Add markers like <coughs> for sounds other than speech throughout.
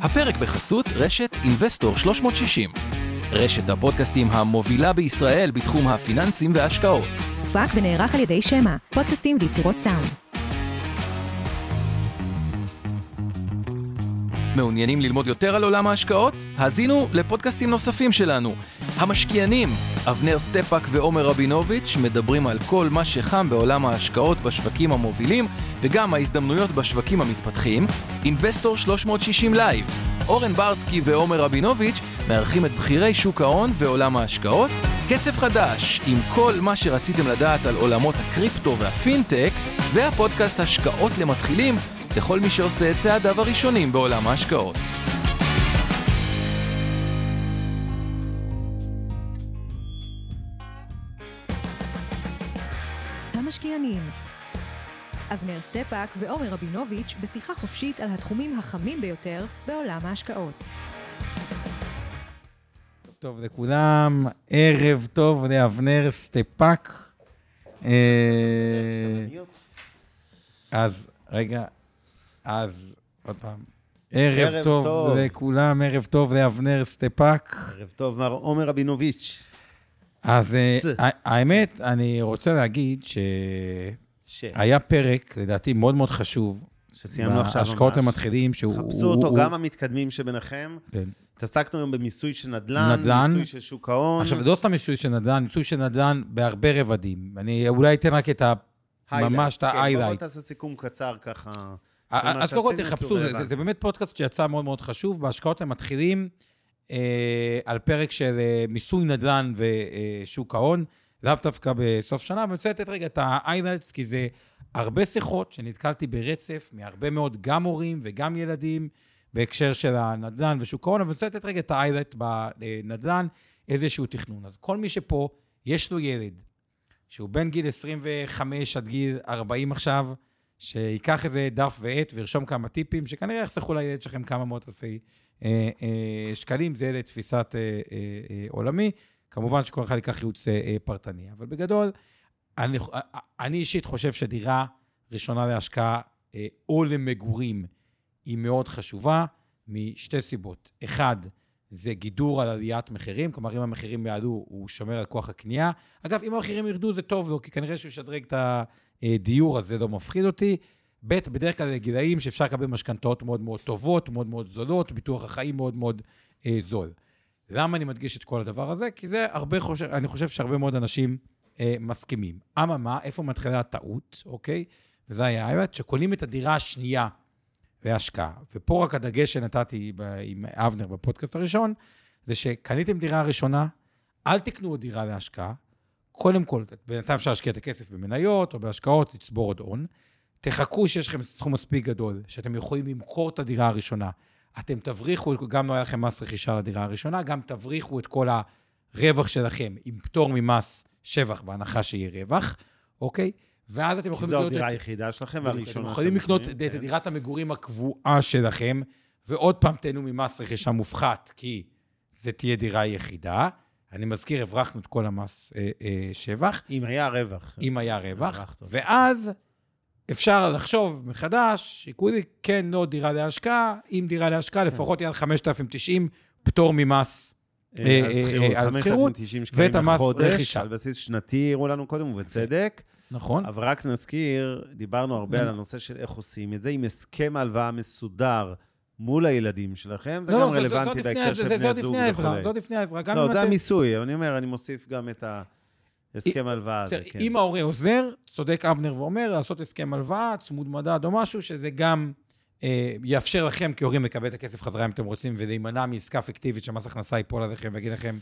הפרק בחסות רשת אינבסטור 360. רשת הפודקאסטים המובילה בישראל בתחום הפיננסים וההשקעות. הופק ונערך על ידי שמע, פודקאסטים ויצירות סאונד. מעוניינים ללמוד יותר על עולם ההשקעות? האזינו לפודקאסטים נוספים שלנו. המשקיענים, אבנר סטפאק ועומר רבינוביץ' מדברים על כל מה שחם בעולם ההשקעות בשווקים המובילים וגם ההזדמנויות בשווקים המתפתחים. אינבסטור 360 לייב, אורן ברסקי ועומר רבינוביץ' מארחים את בכירי שוק ההון ועולם ההשקעות. כסף חדש, עם כל מה שרציתם לדעת על עולמות הקריפטו והפינטק, והפודקאסט השקעות למתחילים לכל מי שעושה את צעדיו הראשונים בעולם ההשקעות. המשקיענים. אבנר סטפאק ועומר רבינוביץ' בשיחה חופשית על התחומים החמים ביותר בעולם ההשקעות. טוב, טוב לכולם, ערב טוב לאבנר סטפאק. אה, אז, רגע, אז עוד פעם. ערב, ערב טוב, טוב. לכולם, ערב טוב לאבנר סטפאק. ערב טוב, מר עומר רבינוביץ'. אז אה, זה. האמת, אני רוצה להגיד שהיה. פרק, לדעתי, מאוד מאוד חשוב. שסיימנו עכשיו בהשקעות ממש. למתחילים, שהוא... חפשו הוא- אותו, הוא- גם המתקדמים שביניכם. כן. התעסקנו היום במיסוי של נדל"ן, נדל"ן. מיסוי של שוק ההון. עכשיו, לא סתם מיסוי של נדל"ן, מיסוי של נדל"ן בהרבה רבדים. אני אולי אתן רק את ה... ממש את כן, בוא ה-highlights. תעשה סיכום קצר ככה. של אז מה קודם כל תחפשו, זה- זה-. זה באמת פודקאסט שיצא מאוד מאוד חשוב. בהשקעות למתחילים, אה, על פרק של אה, מיסוי נדל"ן ושוק ההון, לאו דווקא בסוף שנה, ואני רוצה לתת רגע את ה-highlights, כי זה הרבה שיחות שנתקלתי ברצף מהרבה מאוד, גם הורים וגם ילדים, בהקשר של הנדל"ן ושוק ההון, אבל אני רוצה לתת רגע את ה-highlight בנדל"ן, איזשהו תכנון. אז כל מי שפה, יש לו ילד, שהוא בין גיל 25 עד גיל 40 עכשיו, שייקח איזה דף ועט וירשום כמה טיפים, שכנראה יחסכו לילד שלכם כמה מאות אלפי אה, אה, שקלים, זה לתפיסת אה, אה, אה, עולמי. כמובן שכל אחד ייקח ייעוץ אה, אה, פרטני, אבל בגדול, אני, אה, אני אישית חושב שדירה ראשונה להשקעה אה, או למגורים היא מאוד חשובה, משתי סיבות. אחד, זה גידור על עליית מחירים, כלומר, אם המחירים יעלו, הוא שומר על כוח הקנייה. אגב, אם המחירים ירדו, זה טוב לו, כי כנראה שהוא ישדרג את הדיור, אז זה לא מפחיד אותי. ב', בדרך כלל זה גילאים שאפשר לקבל משכנתאות מאוד מאוד טובות, מאוד מאוד זולות, ביטוח החיים מאוד מאוד אה, זול. למה אני מדגיש את כל הדבר הזה? כי זה הרבה חושב, אני חושב שהרבה מאוד אנשים אה, מסכימים. אממה, איפה מתחילה הטעות, אוקיי? וזה היה האמת, שקונים את הדירה השנייה להשקעה. ופה רק הדגש שנתתי ב, עם אבנר בפודקאסט הראשון, זה שקניתם דירה ראשונה, אל תקנו עוד דירה להשקעה. קודם כל, בינתיים אפשר להשקיע את הכסף במניות או בהשקעות, לצבור עוד הון. תחכו שיש לכם סכום מספיק גדול, שאתם יכולים למכור את הדירה הראשונה. אתם תבריחו, גם לא היה לכם מס רכישה לדירה הראשונה, גם תבריחו את כל הרווח שלכם עם פטור ממס שבח, בהנחה שיהיה רווח, אוקיי? ואז אתם יכולים זו לקנות הדירה את... היחידה שלכם אתם והראשונה יכולים שאתם לקנות את כן. דירת המגורים הקבועה שלכם, ועוד פעם תהנו ממס רכישה מופחת, כי זה תהיה דירה יחידה. אני מזכיר, הברחנו את כל המס אה, אה, שבח. אם היה רווח. אם היה רווח, הרווחת. ואז אפשר לחשוב מחדש, שיקולי כן, לא דירה להשקעה, אם דירה להשקעה, כן. לפחות יהיה על 5,090 פטור ממס. אה, אה, על אה, שכירות, אה, על שכירות, 5,090 שקלים ואת המס רכישה. על בסיס שנתי, הראו לנו קודם, ובצדק. נכון? אבל רק נזכיר, דיברנו הרבה על הנושא של איך עושים את זה, עם הסכם הלוואה מסודר מול הילדים שלכם, זה לא, גם לא, זה- זה- רלוונטי בהקשר של זה- בני הזוג לפני העזרה, וכולי. זה עוד לפני העזרה. גם לא, אם זה אתם- המיסוי, אני אומר, אני מוסיף גם את ההסכם הלוואה הזה, כן. אם ההורה עוזר, צודק אבנר ואומר, לעשות הסכם הלוואה, צמוד מדד או משהו, שזה גם אה, יאפשר לכם כהורים לקבל את הכסף חזרה אם אתם רוצים, ולהימנע מעסקה פיקטיבית שמס הכנסה ייפול עליכם ויגיד לכם,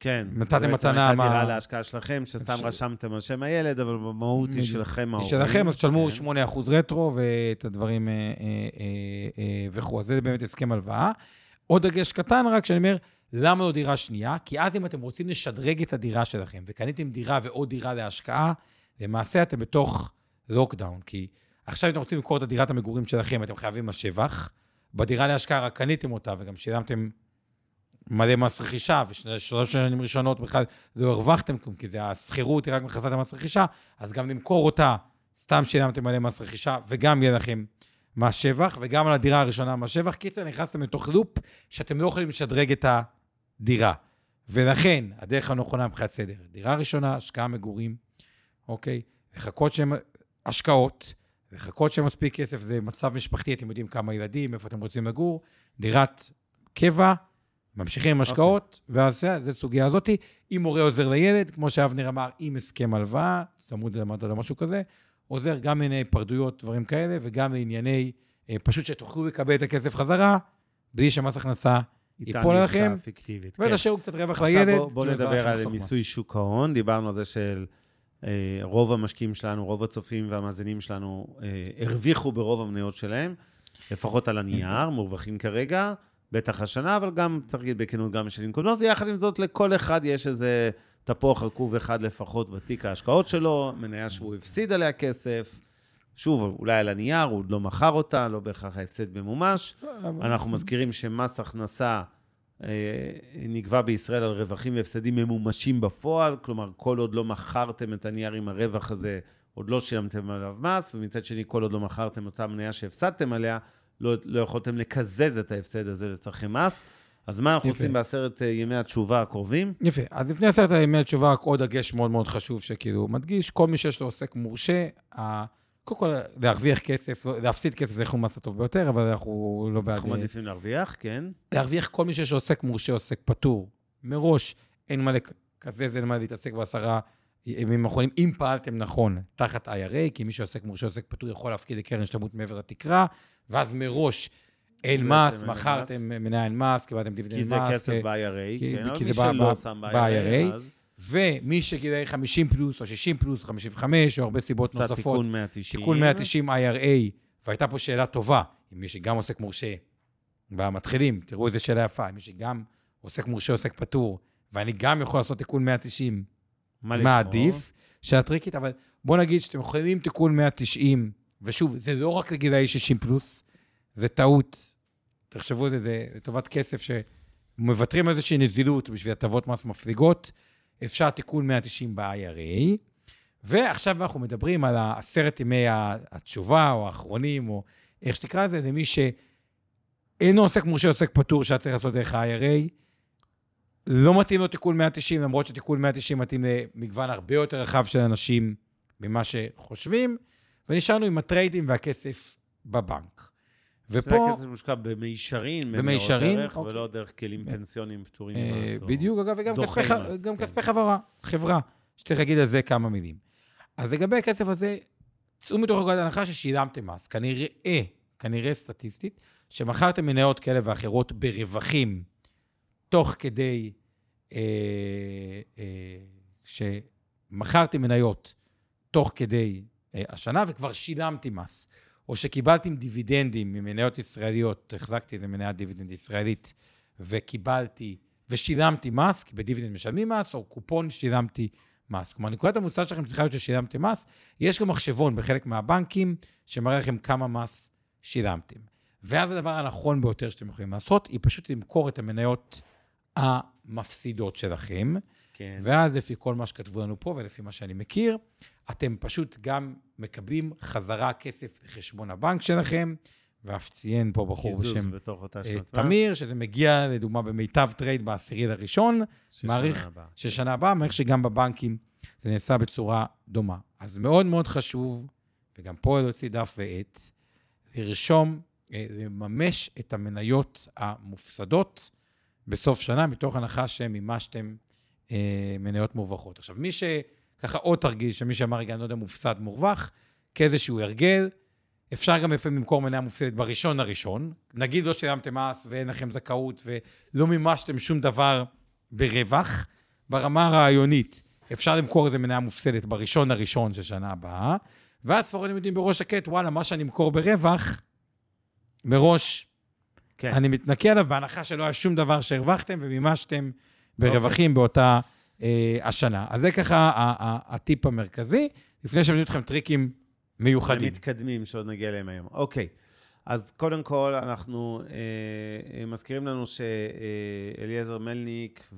כן. נתתם מתנה, מה- דירה להשקעה שלכם, שסתם ש- רשמתם על שם הילד, אבל במהות היא. שלכם היא ההורים. שלכם, אז תשלמו כן. 8% רטרו ואת הדברים אה, אה, אה, וכו'. אז זה באמת הסכם הלוואה. עוד דגש קטן רק, שאני אומר, למה לא דירה שנייה? כי אז אם אתם רוצים לשדרג את הדירה שלכם, וקניתם דירה ועוד דירה להשקעה, למעשה אתם בתוך לוקדאון. כי עכשיו אתם רוצים למכור את הדירת המגורים שלכם, אתם חייבים מס שבח. בדירה להשקעה רק קניתם אותה וגם שילמתם מלא מס רכישה, ושלוש שנים ראשונות בכלל לא הרווחתם כלום, כי זה השכירות היא רק מכסה את המס רכישה, אז גם למכור אותה, סתם שילמתם מלא מס רכישה, וגם יהיה לכם מס שבח, וגם על הדירה הראשונה מס שבח. קיצר, נכנסתם לתוך לופ שאתם לא יכולים לשדרג את הדירה. ולכן, הדרך הנכונה מבחינת סדר, דירה ראשונה, השקעה מגורים, אוקיי? לחכות שהן השקעות, לחכות שהן מספיק כסף, זה מצב משפחתי, אתם יודעים כמה ילדים, איפה אתם רוצים לגור, דירת קבע, ממשיכים עם השקעות, okay. ואז זה, סוגיה הזאת. אם הורה עוזר לילד, כמו שאבנר אמר, עם הסכם הלוואה, צמוד למדד או משהו כזה, עוזר גם לענייני פרדויות, דברים כאלה, וגם לענייני, אה, פשוט שתוכלו לקבל את הכסף חזרה, בלי שמס הכנסה ייפול עליכם, ולשאירו כן. קצת רווח לילד. עכשיו בואו בוא נדבר על מיסוי שוק ההון. דיברנו על זה של אה, רוב המשקיעים שלנו, רוב הצופים והמאזינים שלנו אה, הרוויחו ברוב המניות שלהם, לפחות על הנייר, מורווחים כרגע. בטח השנה, אבל גם, צריך להגיד בכנות, גם בשנים קודמות, ויחד עם זאת, לכל אחד יש איזה תפוח רקוב אחד לפחות בתיק ההשקעות שלו, מניה שהוא הפסיד עליה כסף. שוב, אולי על הנייר, הוא עוד לא מכר אותה, לא בהכרח ההפסד ממומש. אנחנו מזכירים שמס הכנסה אה, נקבע בישראל על רווחים והפסדים ממומשים בפועל, כלומר, כל עוד לא מכרתם את הנייר עם הרווח הזה, עוד לא שילמתם עליו מס, ומצד שני, כל עוד לא מכרתם אותה מניה שהפסדתם עליה, לא, לא יכולתם לקזז את ההפסד הזה לצרכי מס. אז מה אנחנו יפה. רוצים בעשרת אה, ימי התשובה הקרובים? יפה. אז לפני עשרת ימי התשובה, רק עוד דגש מאוד מאוד חשוב שכאילו מדגיש, כל מי שיש לו עוסק מורשה, קודם כל, להרוויח כסף, להפסיד כסף זה יכול מס הטוב ביותר, אבל אנחנו לא בעד... אנחנו מעדיפים להרוויח, כן. להרוויח כל מי שיש לו עוסק מורשה, עוסק פטור. מראש, אין מה לקזז, אין מה להתעסק בעשרה ימים האחרונים, אם פעלתם נכון, תחת IRA, כי מי שעוסק מורשה, עוסק פטור, יכול להפקיד לקרן השתלמות מעבר לתקרה, ואז מראש אין מס, מכרתם מניה אין מס, קיבלתם דיבידנד מס. כי זה כסף ב-IRA, כן, אבל מי שלא שם ב-IRA. ומי שגילאי 50 פלוס, או 60 פלוס, 55, או הרבה סיבות נוספות. תיקון 190. תיקון 190 IRA, והייתה פה שאלה טובה, אם מי שגם עוסק מורשה, במתחילים, תראו איזה שאלה יפה, מי שגם עוסק מורשה, עוסק פטור, ואני גם יכול לעשות תיקון 190, מה, מה עדיף? שאלה טריקית, אבל בואו נגיד שאתם יכולים תיקון 190, ושוב, זה לא רק לגילאי 60 פלוס, זה טעות. תחשבו על זה, זה לטובת כסף שמוותרים על איזושהי נזילות בשביל הטבות מס מפליגות. אפשר תיקון 190 ב-IRA, ועכשיו אנחנו מדברים על עשרת ימי התשובה, או האחרונים, או איך שתקרא לזה, למי שאינו עוסק מורשה, עוסק פטור, שהיה צריך לעשות דרך ה-IRA. לא מתאים לו תיקון 190, למרות שתיקון 190 מתאים למגוון הרבה יותר רחב של אנשים ממה שחושבים, ונשארנו עם הטריידים והכסף בבנק. ופה... זה הכסף מושקע במישרין, במישרין, דרך, אוקיי. ולא דרך כלים פנסיוניים פטורים. אה, בדיוק, אגב, וגם כספי, גם כן. כספי חברה, חברה, שצריך להגיד על זה כמה מילים. אז לגבי הכסף הזה, צאו מתוך נקודת ההנחה ששילמתם מס. כנראה, כנראה סטטיסטית, שמכרתם מניות כאלה ואחרות ברווחים, תוך כדי אה, אה, שמכרתם מניות תוך כדי אה, השנה, וכבר שילמתי מס. או שקיבלתם דיבידנדים ממניות ישראליות, החזקתי איזה מניית דיבידנד ישראלית, וקיבלתי, ושילמתי מס, כי בדיבידנד משלמים מס, או קופון שילמתי מס. כלומר, נקודת המוצא שלכם צריכה להיות ששילמתם מס. יש גם מחשבון בחלק מהבנקים, שמראה לכם כמה מס שילמתם. ואז הדבר הנכון ביותר שאתם יכולים לעשות, היא פשוט למכור את המניות המפסידות שלכם. כן. ואז לפי כל מה שכתבו לנו פה ולפי מה שאני מכיר, אתם פשוט גם מקבלים חזרה כסף לחשבון הבנק שלכם, ואף ציין פה בחור בשם אה, תמיר, שזה מגיע, לדוגמה, במיטב טרייד בעשירי לראשון, מעריך של שנה הבאה, מעריך שגם בבנקים זה נעשה בצורה דומה. אז מאוד מאוד חשוב, וגם פה להוציא דף ועט, לרשום, אה, לממש את המניות המופסדות בסוף שנה, מתוך הנחה שמימשתם אה, מניות מורווחות. עכשיו, מי שככה עוד תרגיל, שמי שאמר, רגע, אני לא יודע, מופסד מורווח, כאיזשהו הרגל, אפשר גם לפעמים למכור מניה מופסדת בראשון הראשון. נגיד לא שילמתם מס ואין לכם זכאות ולא מימשתם שום דבר ברווח. ברמה הרעיונית, אפשר למכור איזה מניה מופסדת בראשון הראשון של שנה הבאה, ואז ספרדים יודעים בראש שקט, וואלה, מה שאני אמכור ברווח, מראש, כן. אני מתנקה עליו בהנחה שלא היה שום דבר שהרווחתם ומימשתם ברווחים okay. באותה אה, השנה. אז זה ככה הטיפ המרכזי, לפני שאני אתכם טריקים מיוחדים. מתקדמים שעוד נגיע אליהם היום. אוקיי, אז קודם כל, אנחנו אה, אה מזכירים לנו שאליעזר מלניק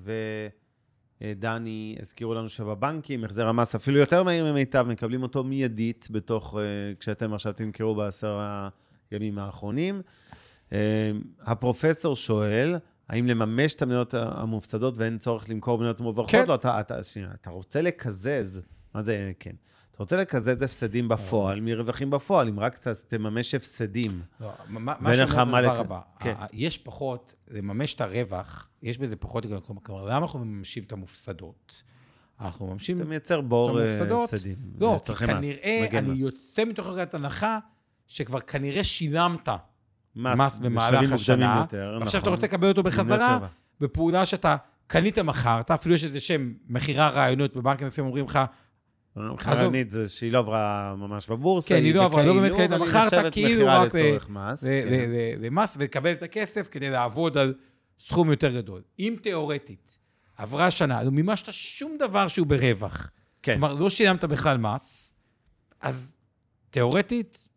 ודני הזכירו לנו שבבנקים, החזר המס אפילו יותר מהיר ממיטב, מקבלים אותו מיידית בתוך, אה, כשאתם עכשיו תמכרו בעשר בימים האחרונים. אה, הפרופסור שואל, האם לממש את המניות המופסדות ואין צורך למכור מניות מוברכות? כן. לא, אתה, אתה, שנייה, אתה רוצה לקזז, מה זה כן? אתה רוצה לקזז הפסדים בפועל מרווחים בפועל, אם רק ת- תממש הפסדים. לא, מה שאומר זה הדבר לק- הבא. כן. יש פחות, לממש את הרווח, יש בזה פחות היגיון. כלומר, למה אנחנו מממשים את המופסדות? אנחנו מממשים זה מייצר בור אה? הפסדים. לא, כי כנראה, אני מס. יוצא מתוך נקודת הנחה שכבר כנראה שילמת מס מס במהלך השנה, יותר, ועכשיו אתה נכון. רוצה לקבל אותו בחזרה. בפעולה שאתה קנית, מכרת, אפילו יש איזה שם, מכירה רעיונות, בבנקים לפעמים אומרים לך, חרנית זה שהיא לא עברה ממש בבורסה. כן, היא לא עברה, לא באמת קנית, מכרת נחשבת כאילו רק. ל- כן. למס ולקבל את הכסף כדי לעבוד על סכום יותר גדול. אם תיאורטית עברה שנה, לא מימשת שום דבר שהוא ברווח, כן. כלומר, לא שילמת בכלל מס, אז תיאורטית,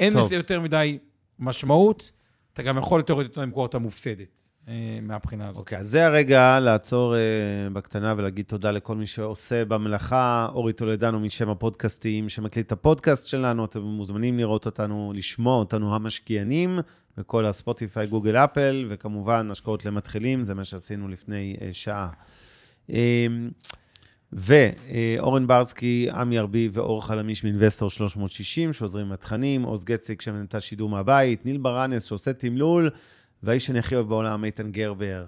אין. לזה יותר מדי משמעות, אתה גם יכול תיאורטית למכור אותה מופסדת, אה, מהבחינה הזאת. אוקיי, אז זה הרגע לעצור אה, בקטנה ולהגיד תודה לכל מי שעושה במלאכה. אורי טולדנו משם הפודקאסטים שמקליט את הפודקאסט שלנו, אתם מוזמנים לראות אותנו, לשמוע אותנו המשקיענים, בכל הספוטיפיי, גוגל, אפל, וכמובן השקעות למתחילים, זה מה שעשינו לפני אה, שעה. ואורן ברסקי, עמי ארבי ואור חלמיש מאינבסטור 360, שעוזרים עם התכנים, עוז גציק שמנתה שידור מהבית, ניל ברנס שעושה תמלול, והאיש שאני הכי אוהב בעולם, איתן גרבר,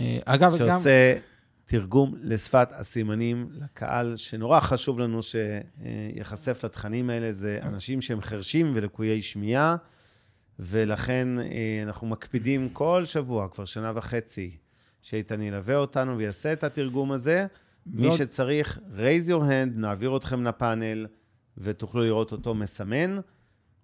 אה, אגב, גם... שעושה תרגום לשפת הסימנים לקהל, שנורא חשוב לנו שייחשף לתכנים האלה, זה אנשים שהם חרשים ולקויי שמיעה, ולכן אה, אנחנו מקפידים כל שבוע, כבר שנה וחצי, שאיתן ילווה אותנו ויעשה את התרגום הזה. מי ועוד- שצריך, raise your hand, נעביר אתכם לפאנל, ותוכלו לראות אותו מסמן.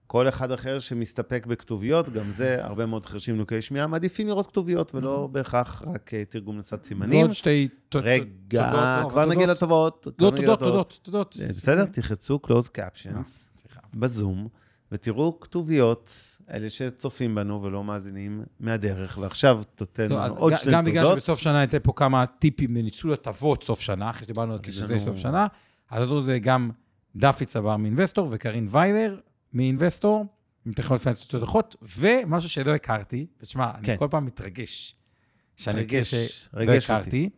כל אחד אחר שמסתפק בכתוביות, גם זה, הרבה מאוד חרשים לקויי שמיעה, מעדיפים לראות כתוביות, ולא בהכרח רק אה, תרגום לשפת סימנים. ועוד שתי רגע, תודות, לא, כבר נגיע. כבר לא, תודות. תודות, תודות. אה, בסדר? תלחצו close captions סליחה. בזום, ותראו כתוביות, אלה שצופים בנו ולא מאזינים מהדרך, ועכשיו תתן לא, לנו אז עוד שתי גם בגלל תודות. שבסוף שנה ניתן פה כמה טיפים לניצול הטבות סוף שנה, אחרי שדיברנו על אז לנו- סוף שנה, אז עזרו זה גם דפי צבר מאינבסטור וקרין ויילר מאינבסטור, עם טכנולוגיות פיננסיות דוחות, ומשהו שלא הכרתי, ותשמע, אני כן. כל פעם מתרגש. שאני רגש, רגש אותי. הכרתי,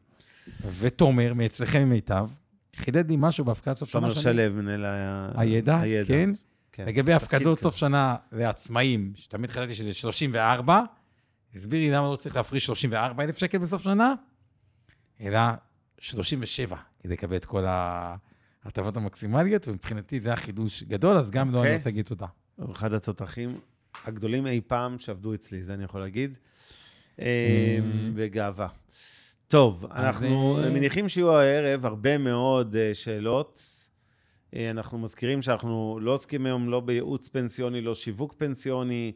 ותומר, מאצלכם ממיטב, חידד לי משהו בהפקדת סוף שנה. תומר שלו, מנהל ה- הידע, כן. כן. לגבי הפקדות. סוף שנה לעצמאים, שתמיד חשבתי שזה 34, הסביר לי למה לא צריך להפריש 34 אלף שקל בסוף שנה, אלא 37, כדי לקבל את כל ההטבות המקסימליות, ומבחינתי זה היה חידוש גדול, אז גם לו אוקיי. אני רוצה להגיד תודה. אחד התותחים הגדולים אי פעם שעבדו אצלי, זה אני יכול להגיד. אה, בגאווה. טוב, אנחנו אה, מניחים שיהיו הערב הרבה מאוד אה, שאלות. אה, אנחנו מזכירים שאנחנו לא עוסקים היום לא בייעוץ פנסיוני, לא שיווק פנסיוני,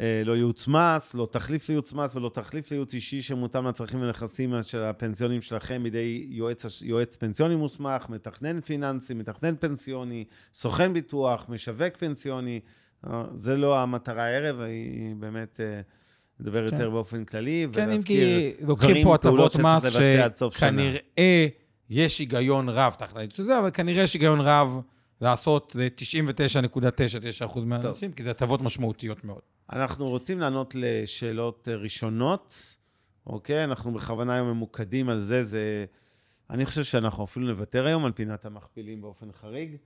אה, לא ייעוץ מס, לא תחליף לייעוץ מס ולא תחליף לייעוץ אישי שמותאם לצרכים ונכסים של הפנסיונים שלכם בידי יועץ, יועץ פנסיוני מוסמך, מתכנן פיננסי, מתכנן פנסיוני, סוכן ביטוח, משווק פנסיוני. אה, זה לא המטרה הערב, היא באמת לדבר כן. יותר באופן כללי כן, ולהזכיר דברים, פעולות שצריך לבצע עד סוף שנה. שכנראה יש היגיון רב תחת הייצוא הזה, אבל כנראה יש היגיון רב לעשות ל-99.99% מהאנשים, כי זה הטבות משמעותיות מאוד. אנחנו רוצים לענות לשאלות אה, ראשונות, אוקיי? אנחנו בכוונה היום ממוקדים על זה, זה... אני חושב שאנחנו אפילו נוותר היום על פינת המכפילים באופן חריג.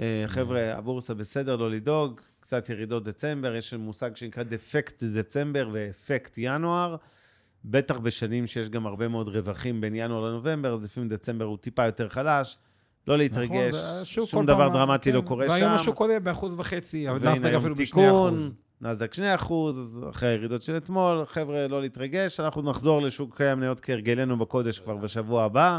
אה, חבר'ה, הבורסה בסדר, לא לדאוג, קצת ירידות דצמבר, יש מושג שנקרא דפקט דצמבר ואפקט ינואר. בטח בשנים שיש גם הרבה מאוד רווחים בין ינואר לנובמבר, אז לפעמים דצמבר הוא טיפה יותר חלש. לא להתרגש, נכון, שום דבר פעם- דרמטי כן, לא קורה שם. והיום השוק עולה באחוז וחצי, אבל נסדק אפילו בשני אחוז. נסדק 2 אחוז, אחרי הירידות של אתמול. חבר'ה, לא להתרגש, אנחנו נחזור לשוק המניות כהרגלנו בקודש כבר בשבוע הבא,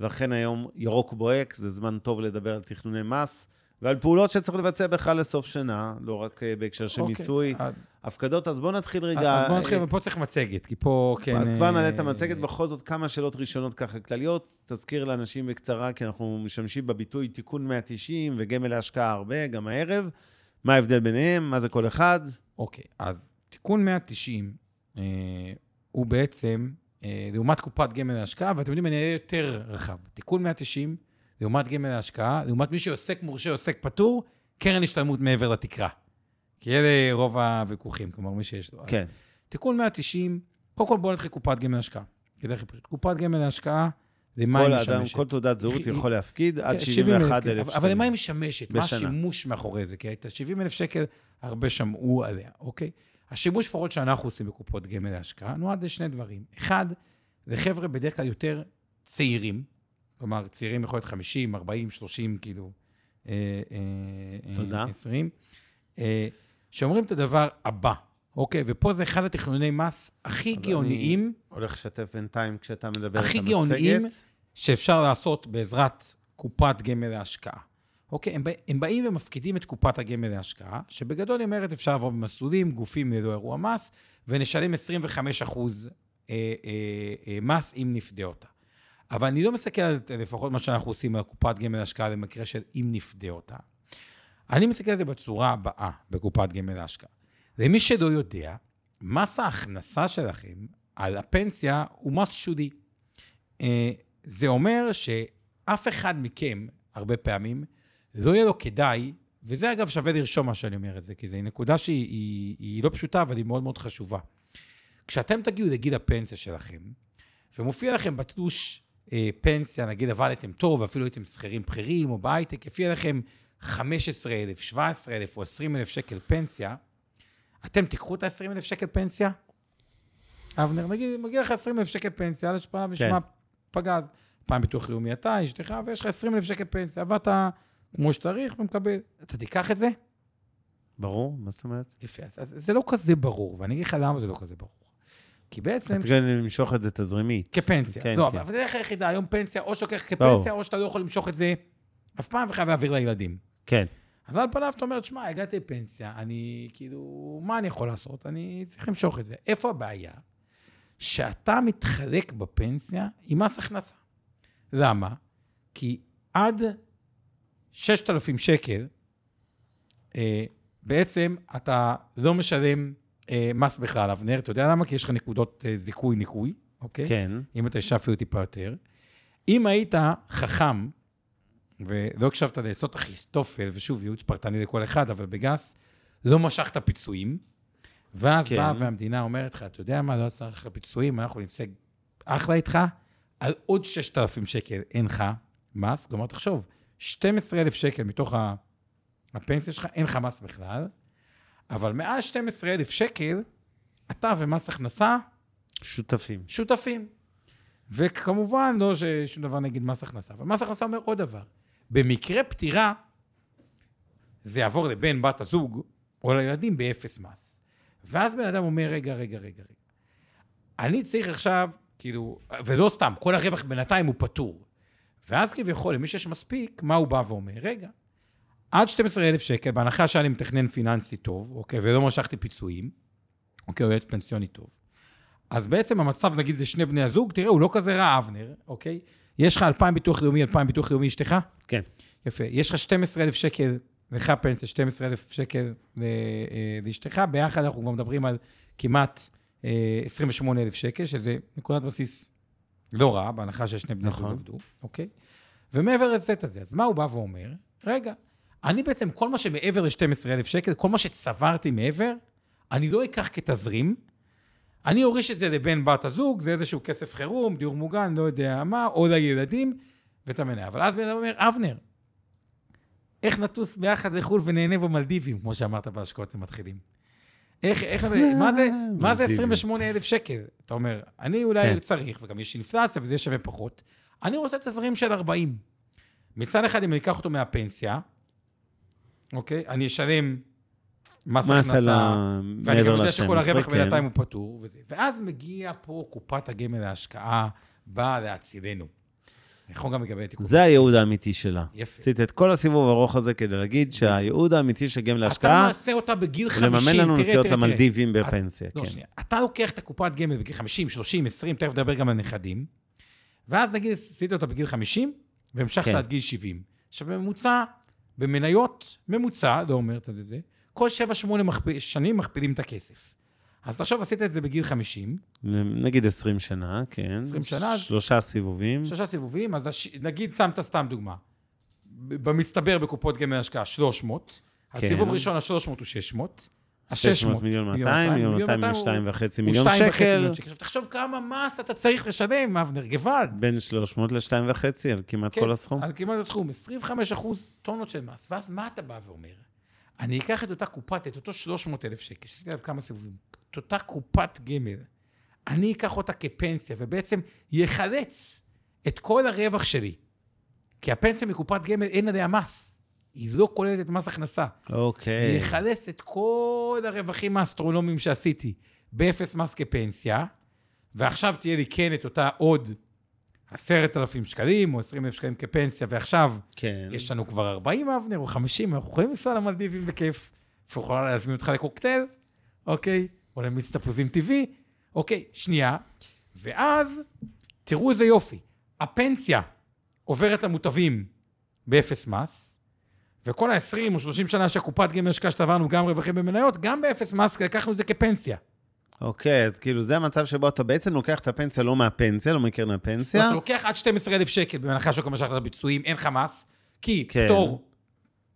ואכן היום ירוק בוהק, זה זמן טוב לדבר על תכנוני מס, ועל פעולות שצריך לבצע בכלל לסוף שנה, לא רק אה, בהקשר של אוקיי, מיסוי. אז- הפקדות, אז בואו נתחיל רגע. אז בוא נתחיל, אה, ופה צריך מצגת, כי פה כן... אז כבר נעלה אה, את המצגת, בכל זאת כמה שאלות ראשונות ככה כלליות. תזכיר לאנשים בקצרה, כי אנחנו משתמשים בביטוי תיקון 190 וגמל להשקעה הרבה, גם הערב. מה ההבדל ביניהם? מה זה כל אחד? אוקיי, אז תיקון 190 אה, הוא בעצם, אה, לעומת קופת גמל להשקעה, ואתם יודעים, אני אהיה יותר רחב. תיקון 190, לעומת גמל להשקעה, לעומת מי שעוסק מורשה, עוסק פטור, קרן השתלמות מעבר לתקרה. כי אלה רוב הוויכוחים, כלומר, מי שיש לו. אז כן. תיקון 190, קודם כל בואו נתחיל קופת גמל להשקעה. כי זה הכי פשוט. קופת גמל להשקעה, למה כל היא אדם, משמשת? כל תעודת זהות יכול להפקיד עד כן, 71 כן, אלף אבל- שקלים. אבל למה היא משמשת? מה. השימוש מאחורי זה? כי את ה-70 אלף שקל, הרבה שמעו עליה, אוקיי? השימוש לפחות שאנחנו עושים בקופות גמל להשקעה נועד לשני דברים. אחד, זה חבר'ה בדרך כלל יותר צעירים, כלומר, צעירים יכול להיות 50, 40, 30, כאילו, אה, אה, תודה. אה, 20, אה, שאומרים את הדבר הבא, אוקיי? ופה זה אחד התכנוני מס הכי גאוניים. אני הולך לשתף בינתיים כשאתה מדבר את הכי המצגת. גאוניים שאפשר לעשות בעזרת קופת גמל להשקעה. אוקיי? הם, בא- הם באים ומפקידים את קופת הגמל להשקעה, שבגדול היא אומרת אפשר לעבור במסלולים, גופים ללא אירוע מס, ונשלם 25 אחוז אה, אה, אה, מס אם נפדה אותה. אבל אני לא מסתכל על לפחות מה שאנחנו עושים על קופת גמל להשקעה במקרה של אם נפדה אותה. אני מסתכל על זה בצורה הבאה בקופת גמל להשקעה. למי שלא יודע, מס ההכנסה שלכם על הפנסיה הוא מס שולי. אה, זה אומר שאף אחד מכם, הרבה פעמים, לא יהיה לו כדאי, וזה אגב שווה לרשום מה שאני אומר את זה, כי זו נקודה שהיא היא, היא לא פשוטה, אבל היא מאוד מאוד חשובה. כשאתם תגיעו לגיל הפנסיה שלכם, ומופיע לכם בתלוש פנסיה, נגיד עבדתם טוב, ואפילו הייתם שכירים בכירים או בהייטק, יופיע לכם 15,000, 17,000 או 20,000 שקל פנסיה, אתם תיקחו את ה-20,000 שקל פנסיה? אבנר, נגיד, מגיע לך 20,000 שקל פנסיה, על השפעה ושמע פגז. פעם ביטוח לאומי אתה, אשתך, ויש לך 20,000 שקל פנסיה, עבדת כמו שצריך ומקבל. אתה תיקח את זה? ברור, מה זאת אומרת? יפה, אז, אז זה לא כזה ברור, ואני אגיד לך למה זה לא כזה ברור. כי בעצם, אתה תראה למשוך את זה תזרימית. כפנסיה. כן, לא, כן. אבל זה הדרך היחידה, היום פנסיה, או שלוקח כפנסיה. או שאתה לא יכול למשוך את זה אף פעם וחייב להעביר לילדים. כן. אז על פניו אתה אומר, שמע, הגעתי לפנסיה, אני כאילו, מה אני יכול לעשות? אני צריך למשוך את זה. איפה הבעיה? שאתה מתחלק בפנסיה עם מס הכנסה. למה? כי עד 6,000 שקל, אה, בעצם אתה לא משלם מס בכלל, אבנר, אתה יודע למה? כי יש לך נקודות אה, זיכוי ניכוי, אוקיי? כן. אם אתה ישב אפילו טיפה יותר. אם היית חכם, ולא הקשבת לעצות אחיתופל, ושוב, ייעוץ פרטני לכל אחד, אבל בגס, לא משכת פיצויים, ואז כן. באה והמדינה אומרת לך, אתה יודע מה, לא עשה לך פיצויים, אנחנו נצא אחלה איתך, על עוד 6,000 שקל אין לך מס, כלומר, תחשוב, 12,000 שקל מתוך הפנסיה שלך, אין לך מס בכלל, אבל מעל 12,000 שקל, אתה ומס הכנסה שותפים. שותפים. וכמובן, לא שום דבר נגד מס הכנסה, אבל מס הכנסה אומר עוד דבר. במקרה פטירה, זה יעבור לבן, בת הזוג, או לילדים באפס מס. ואז בן אדם אומר, רגע, רגע, רגע, רגע. אני צריך עכשיו, כאילו, ולא סתם, כל הרווח בינתיים הוא פטור. ואז כביכול, למי שיש מספיק, מה הוא בא ואומר? רגע, עד 12,000 שקל, בהנחה שאני מתכנן פיננסי טוב, אוקיי, ולא משכתי פיצויים, אוקיי, או יועץ פנסיוני טוב. אז בעצם המצב, נגיד, זה שני בני הזוג, תראה, הוא לא כזה רע, אבנר, אוקיי? יש לך 2,000 ביטוח לאומי, 2,000 ביטוח לאומי אשתך? כן. יפה. יש לך 12,000 שקל, לך פנסיה, 12,000 שקל ל- אה, לאשתך, ביחד אנחנו כבר מדברים על כמעט אה, 28,000 שקל, שזה נקודת בסיס לא רע, בהנחה ששני בני זוג נכון. עבדו, אוקיי? ומעבר לסט הזה, אז מה הוא בא ואומר? רגע, אני בעצם, כל מה שמעבר ל-12,000 שקל, כל מה שצברתי מעבר, אני לא אקח כתזרים, אני אוריש את זה לבן בת הזוג, זה איזשהו כסף חירום, דיור מוגן, לא יודע מה, או לילדים, ואתה מנהל. אבל אז בן אדם אומר, אבנר, איך נטוס ביחד לחו"ל ונהנה במלדיבים, כמו שאמרת בהשקעות למתחילים? איך, איך, מה זה, מה זה מלדיבים. 28,000 שקל? אתה אומר, אני אולי כן. צריך, וגם יש אינפלציה וזה שווה פחות, אני רוצה תזרים של 40. מצד אחד, אם אני אקח אותו מהפנסיה, אוקיי? אני אשלם מס הכנסה. ואני גם יודע שכל ל-12, הרווח כן. בינתיים הוא פטור, וזה. ואז מגיע פה קופת הגמל להשקעה, באה להצילנו. נכון גם לגבי תיקון. זה הייעוד האמיתי שלה. יפה. עשית את כל הסיבוב הארוך הזה כדי להגיד שהייעוד האמיתי של גמל אתה להשקעה, מעשה אותה בגיל הוא 50. לממן לנו תראה, נסיעות תראה, תראה. למלדיבים בפנסיה, לא, כן. אתה לוקח את הקופת גמל בגיל 50, 30, 20, תכף נדבר גם על נכדים, ואז נגיד עשית אותה בגיל 50, והמשכת כן. עד גיל 70. עכשיו, בממוצע, במניות, ממוצע, לא אומר את זה, זה, כל 7-8 מכפ... שנים מכפילים את הכסף. אז עכשיו עשית את זה בגיל 50, נגיד 20 שנה, כן. 20 שנה, שלושה סיבובים. שלושה סיבובים, אז הש... נגיד שמת סתם דוגמה. במצטבר בקופות גמל השקעה 300, אז כן. סיבוב ראשון, ה-300 הוא 600. 600 מיליון 200, מיליון 200 הוא- ושתיים וחצי הוא מיליון שתיים וחצי שקל. מיליון שקל. עכשיו תחשוב כמה מס אתה צריך לשלם, אבנר, גוואלד. בין 300 ל-2.5 על כמעט כן, כל הסכום. על כמעט הסכום, 25 אחוז טונות של מס. ואז מה אתה בא ואומר? אני אקח את אותה קופת, את אותו 300 אלף שקל, שעשיתי עליו כמה סיבובים, את אותה קופת גמל, אני אקח אותה כפנסיה, ובעצם יחלץ את כל הרווח שלי. כי הפנסיה מקופת גמל אין עליה מס. היא לא כוללת את מס הכנסה. אוקיי. יחלץ את כל הרווחים האסטרונומיים שעשיתי באפס מס כפנסיה, ועכשיו תהיה לי כן את אותה עוד עשרת אלפים שקלים או עשרים אלף שקלים כפנסיה, ועכשיו כן. יש לנו כבר 40 אבנר או 50, אנחנו יכולים לנסוע למלדיבים בכיף. אנחנו יכולים להזמין אותך לקוקטייל, אוקיי? או למיץ תפוזים טבעי, אוקיי, שנייה. ואז, תראו איזה יופי. הפנסיה עוברת למוטבים באפס מס, וכל ה-20 או 30 שנה שהקופת גמל השקעה שצברנו גם רווחים במניות, גם באפס מס, לקחנו את זה כפנסיה. אוקיי, אז כאילו זה המצב שבו אתה בעצם לוקח את הפנסיה לא מהפנסיה, לא מקרן הפנסיה. אתה לוקח עד 12,000 שקל בהנחה שכל מה שאתה בביצועים, אין לך מס, כי כן. פטור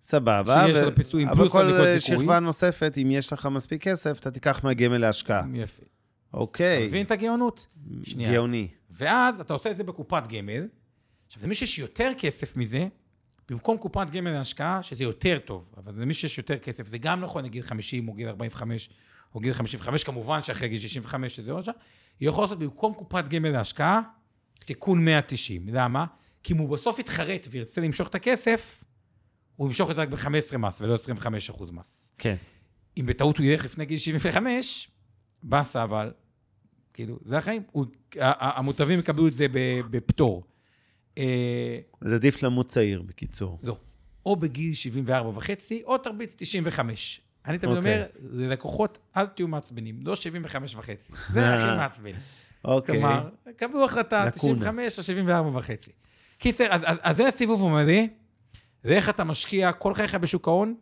סבבה. שיש ו- על הפיצויים אבל פלוס כל הנקודות אה, זיכוי. שכבה נוספת, אם יש לך מספיק כסף, אתה תיקח מהגמל להשקעה. יפה. אתה אוקיי. מבין את הגאונות? שנייה. גאוני. ואז אתה עושה את זה בקופת גמל. עכשיו, למי שיש יותר כסף מזה, במקום קופת גמל להשקעה, שזה יותר טוב, אבל למי שיש יותר כסף, זה גם נכון לגיל 50 או גיל 45 או גיל 55, כמובן שאחרי גיל 65 שזה עוד שעה, היא יכולה לעשות במקום קופת גמל להשקעה, תיקון 190. למה? כי אם הוא בסוף יתחרט וירצה למשוך את הכסף, הוא ימשוך את זה רק ב-15 מס ולא 25 אחוז מס. כן. אם בטעות הוא ילך לפני גיל 75, באסה, אבל, כאילו, זה החיים. הוא, המוטבים יקבלו את זה בפטור. אה, אז עדיף למות צעיר, בקיצור. לא. או בגיל 74 וחצי, או תרביץ 95. אני תמיד אוקיי. אומר, ללקוחות, אל תהיו מעצבנים, לא 75 וחצי. <laughs> זה הכי מעצבן. אוקיי. כלומר, קבלו החלטה, לקונה. 95 או 74 וחצי. קיצר, אז, אז, אז זה הסיבוב המלא, ואיך אתה משקיע כל חייך בשוק ההון,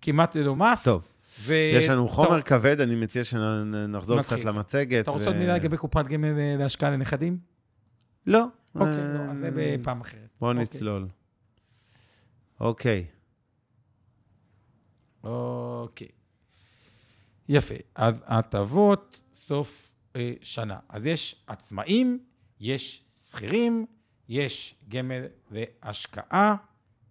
כמעט ללא מס. טוב. ו... יש לנו חומר טוב, כבד, אני מציע שנחזור קצת. למצגת. אתה רוצה עוד מילה לגבי קופת גמל אה, להשקעה לנכדים? לא. אוקיי, אה, לא, אז זה בפעם אחרת. בואו אוקיי. נצלול. אוקיי. אוקיי. יפה. אז הטבות סוף אה, שנה. אז יש עצמאים, יש שכירים, יש גמל להשקעה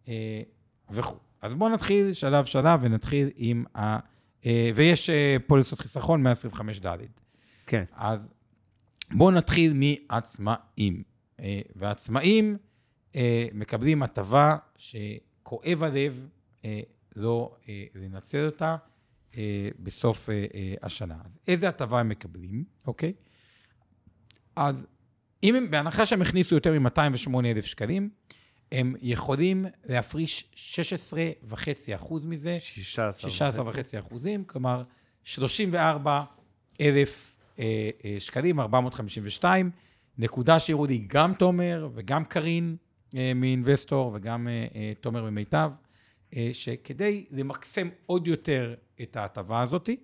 אה, וכו'. אז בואו נתחיל שלב שלב ונתחיל עם ה... אה, ויש אה, פוליסות חיסכון 125 ד'. כן. אז בואו נתחיל מעצמאים. אה, ועצמאים אה, מקבלים הטבה שכואב הלב אה, לא לנצל אותה בסוף השנה. אז איזה הטבה הם מקבלים, אוקיי? אז אם הם, בהנחה שהם הכניסו יותר מ-208,000 שקלים, הם יכולים להפריש 16.5% מזה, 16. 16 וחצי אחוזים, כלומר 34 אלף אה, אה, שקלים, 452. נקודה שהראו לי גם תומר וגם קארין אה, מאינבסטור וגם אה, אה, תומר ממיטב, אה, שכדי למקסם עוד יותר את ההטבה הזאתי,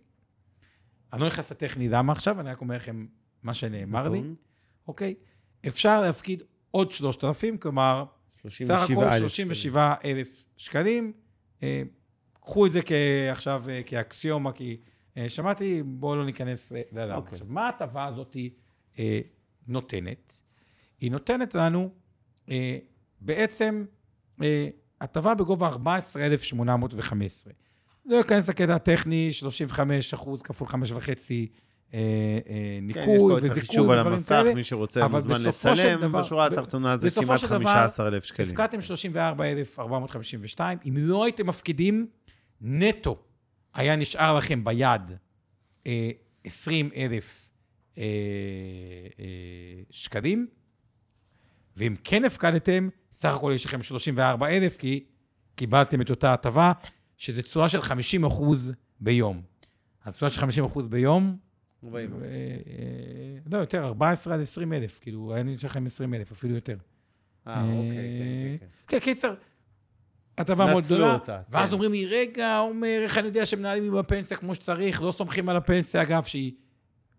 אני לא נכנס לטכני למה עכשיו, אני רק אומר לכם מה שנאמר לי, נתון. אוקיי? אפשר להפקיד עוד 3,000, כלומר, סך הכל 37,000 37 אלף שקלים. אה, קחו את זה עכשיו כאקסיומה, כי שמעתי, בואו לא ניכנס ללמה. אוקיי. עכשיו, מה ההטבה הזאת נותנת? היא נותנת לנו אה, בעצם אה, הטבה בגובה 14,815. לא אכנס לקטע הטכני, 35 אחוז כפול 5 וחצי אה, אה, כן, יש ניכוי פה את וזיכוי החישוב על ודברים המסך, כאלה. מי שרוצה מוזמן לצלם, דבר- בשורה התחתונה זה בסופו כמעט של דבר, 15,000 שקלים. הפקדתם 34,452, אם לא הייתם מפקידים, נטו היה נשאר לכם ביד אה, 20,000 אה, אה, שקלים, ואם כן הפקדתם, סך הכל יש לכם 34,000, כי קיבלתם את אותה הטבה, שזה תשואה של 50 אחוז ביום. אז תשואה של 50 אחוז ביום, אה, אה, לא, יותר, 14 עד 20 אלף, כאילו, היה נשאר לכם 20 אלף, אפילו יותר. אה, אוקיי, כן, כן, כן. כן, קיצר, הטבה מאוד גדולה. ואז כן. אומרים לי, רגע, עומר, איך אני יודע שמנהלים עם הפנסיה כמו שצריך? לא סומכים על הפנסיה, אגב, שהיא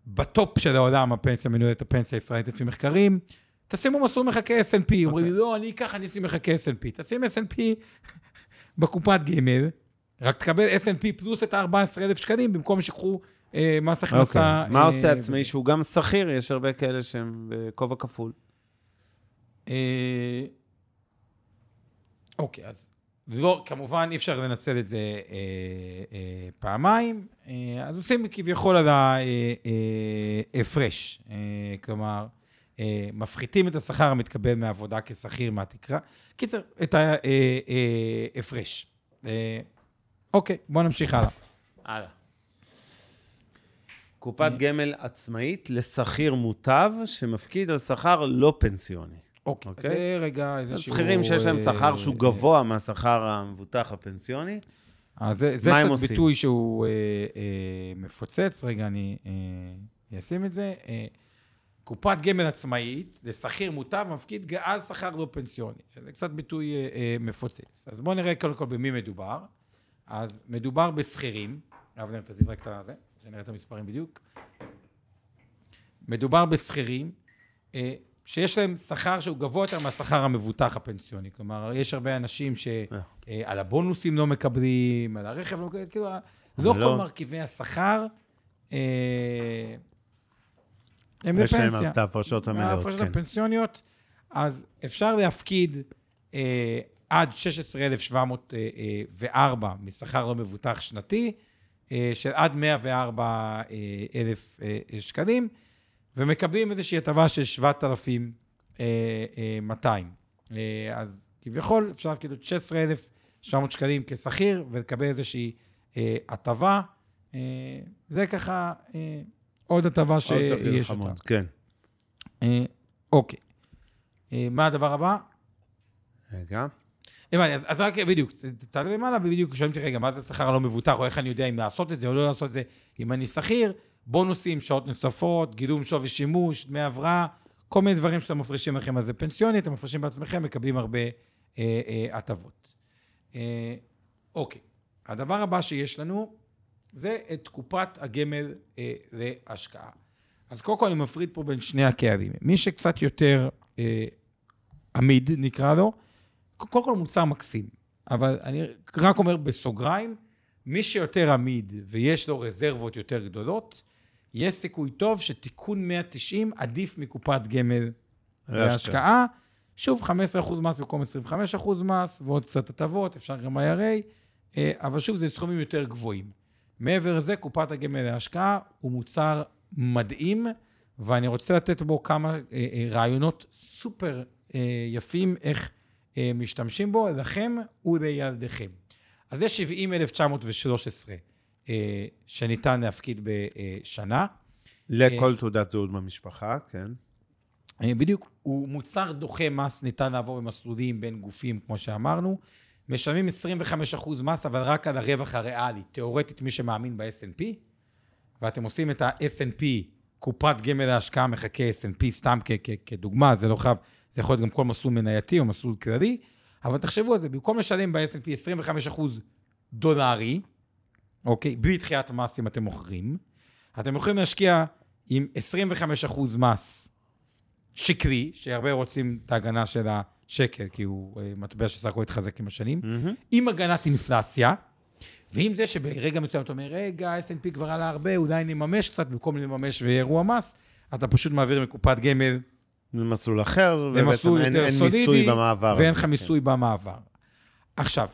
בטופ של העולם, הפנסיה מנוהלת הפנסיה הישראלית לפי מחקרים. תשימו מסלול מחכה S&P. אומרים לי, לא, אני אקח, אני אשים מחכה S&P. תשים S&P <laughs> בקופת גמל, רק תקבל S&P פלוס את ה-14,000 שקלים, במקום שיקחו אה, מס הכנסה. אוקיי. מה אה, עושה עצמאי. שהוא גם שכיר? יש הרבה כאלה שהם בכובע כפול. אה, אוקיי, אז לא, כמובן אי אפשר לנצל את זה אה, אה, פעמיים, אה, אז עושים כביכול על ההפרש. אה, כלומר, אה, מפחיתים את השכר המתקבל מעבודה כשכיר מהתקרה. קיצר, את ההפרש. אה, אוקיי, בואו נמשיך הלאה. הלאה. קופת גמל עצמאית לשכיר מוטב שמפקיד על שכר לא פנסיוני. אוקיי, אוקיי. זה רגע איזשהו... שכירים שיש להם שכר אה, שהוא גבוה מהשכר המבוטח הפנסיוני. אז זה, זה הם קצת עושים? ביטוי שהוא אה, אה, מפוצץ. רגע, אני אה, אשים את זה. אה, קופת גמל עצמאית, לשכיר מוטב, מפקיד על שכר לא פנסיוני. שזה קצת ביטוי אה, אה, מפוצץ. אז בואו נראה קודם כל במי מדובר. אז מדובר בשכירים. אבנר, תזיז רק את הזה, שנראה את המספרים בדיוק. מדובר בשכירים אה, שיש להם שכר שהוא גבוה יותר מהשכר המבוטח הפנסיוני. כלומר, יש הרבה אנשים שעל הבונוסים לא מקבלים, על הרכב לא מקבלים, כאילו, לא אבל לא. כל מרכיבי השכר אה, הם יש להם. את ההפרשות המלאות, ההפרשות כן. הפנסיוניות, אז אפשר להפקיד אה, עד 16,704 משכר לא מבוטח שנתי, אה, של עד 104,000 אה, שקלים, ומקבלים איזושהי הטבה של 7,200. אה, אז כביכול אפשר עוד 16,700 שקלים כשכיר ולקבל איזושהי אה, הטבה. אה, זה ככה אה, עוד הטבה שיש אותה. כן. אה, אוקיי. אה, מה הדבר הבא? רגע. הבנתי, אז, אז רק בדיוק, תעלה למעלה ובדיוק שואלים אותי, רגע, מה זה שכר הלא מבוטח, או איך אני יודע אם לעשות את זה או לא לעשות את זה, אם אני שכיר, בונוסים, שעות נוספות, גידום שווי שימוש, דמי הבראה, כל מיני דברים שאתם מפרישים לכם על זה פנסיוני, אתם מפרישים בעצמכם, מקבלים הרבה אה, אה, הטבות. אה, אוקיי, הדבר הבא שיש לנו, זה את קופת הגמל אה, להשקעה. אז קודם כל אני מפריד פה בין שני הקהלים. מי שקצת יותר אה, עמיד, נקרא לו, קודם כל מוצר מקסים, אבל אני רק אומר בסוגריים, מי שיותר עמיד ויש לו רזרבות יותר גדולות, יש סיכוי טוב שתיקון 190 עדיף מקופת גמל להשקעה. שוב, 15% מס במקום 25% מס, ועוד קצת הטבות, אפשר גם IRA, אה, אבל שוב, זה סכומים יותר גבוהים. מעבר לזה, קופת הגמל להשקעה הוא מוצר מדהים, ואני רוצה לתת בו כמה אה, אה, רעיונות סופר יפים איך משתמשים בו, לכם ולילדיכם. אז יש 70,913 אה, שניתן להפקיד בשנה. לכל תעודת זהות במשפחה, כן. אה, בדיוק, הוא מוצר דוחה מס, ניתן לעבור במסלולים בין גופים, כמו שאמרנו. משלמים 25% מס, אבל רק על הרווח הריאלי. תיאורטית, מי שמאמין ב-S&P, ואתם עושים את ה-S&P, קופת גמל להשקעה מחכה S&P, סתם כ- כ- כדוגמה, זה לא חייב, זה יכול להיות גם כל מסלול מנייתי או מסלול כללי, אבל תחשבו על זה, במקום לשלם ב-S&P 25% דולרי, אוקיי, בלי דחיית מס אם אתם מוכרים, אתם יכולים להשקיע עם 25% מס שקרי, שהרבה רוצים את ההגנה של השקל, כי הוא אה, מטבע שסך הכל התחזק עם השנים, עם הגנת אינפלציה, ועם זה שברגע מסוים אתה אומר, רגע, S&P כבר עלה הרבה, אולי נממש קצת, במקום לממש ויהיה אירוע מס, אתה פשוט מעביר מקופת גמל למסלול אחר, ובעצם אין, אין מיסוי במעבר ואין לך כן. מיסוי במעבר. עכשיו,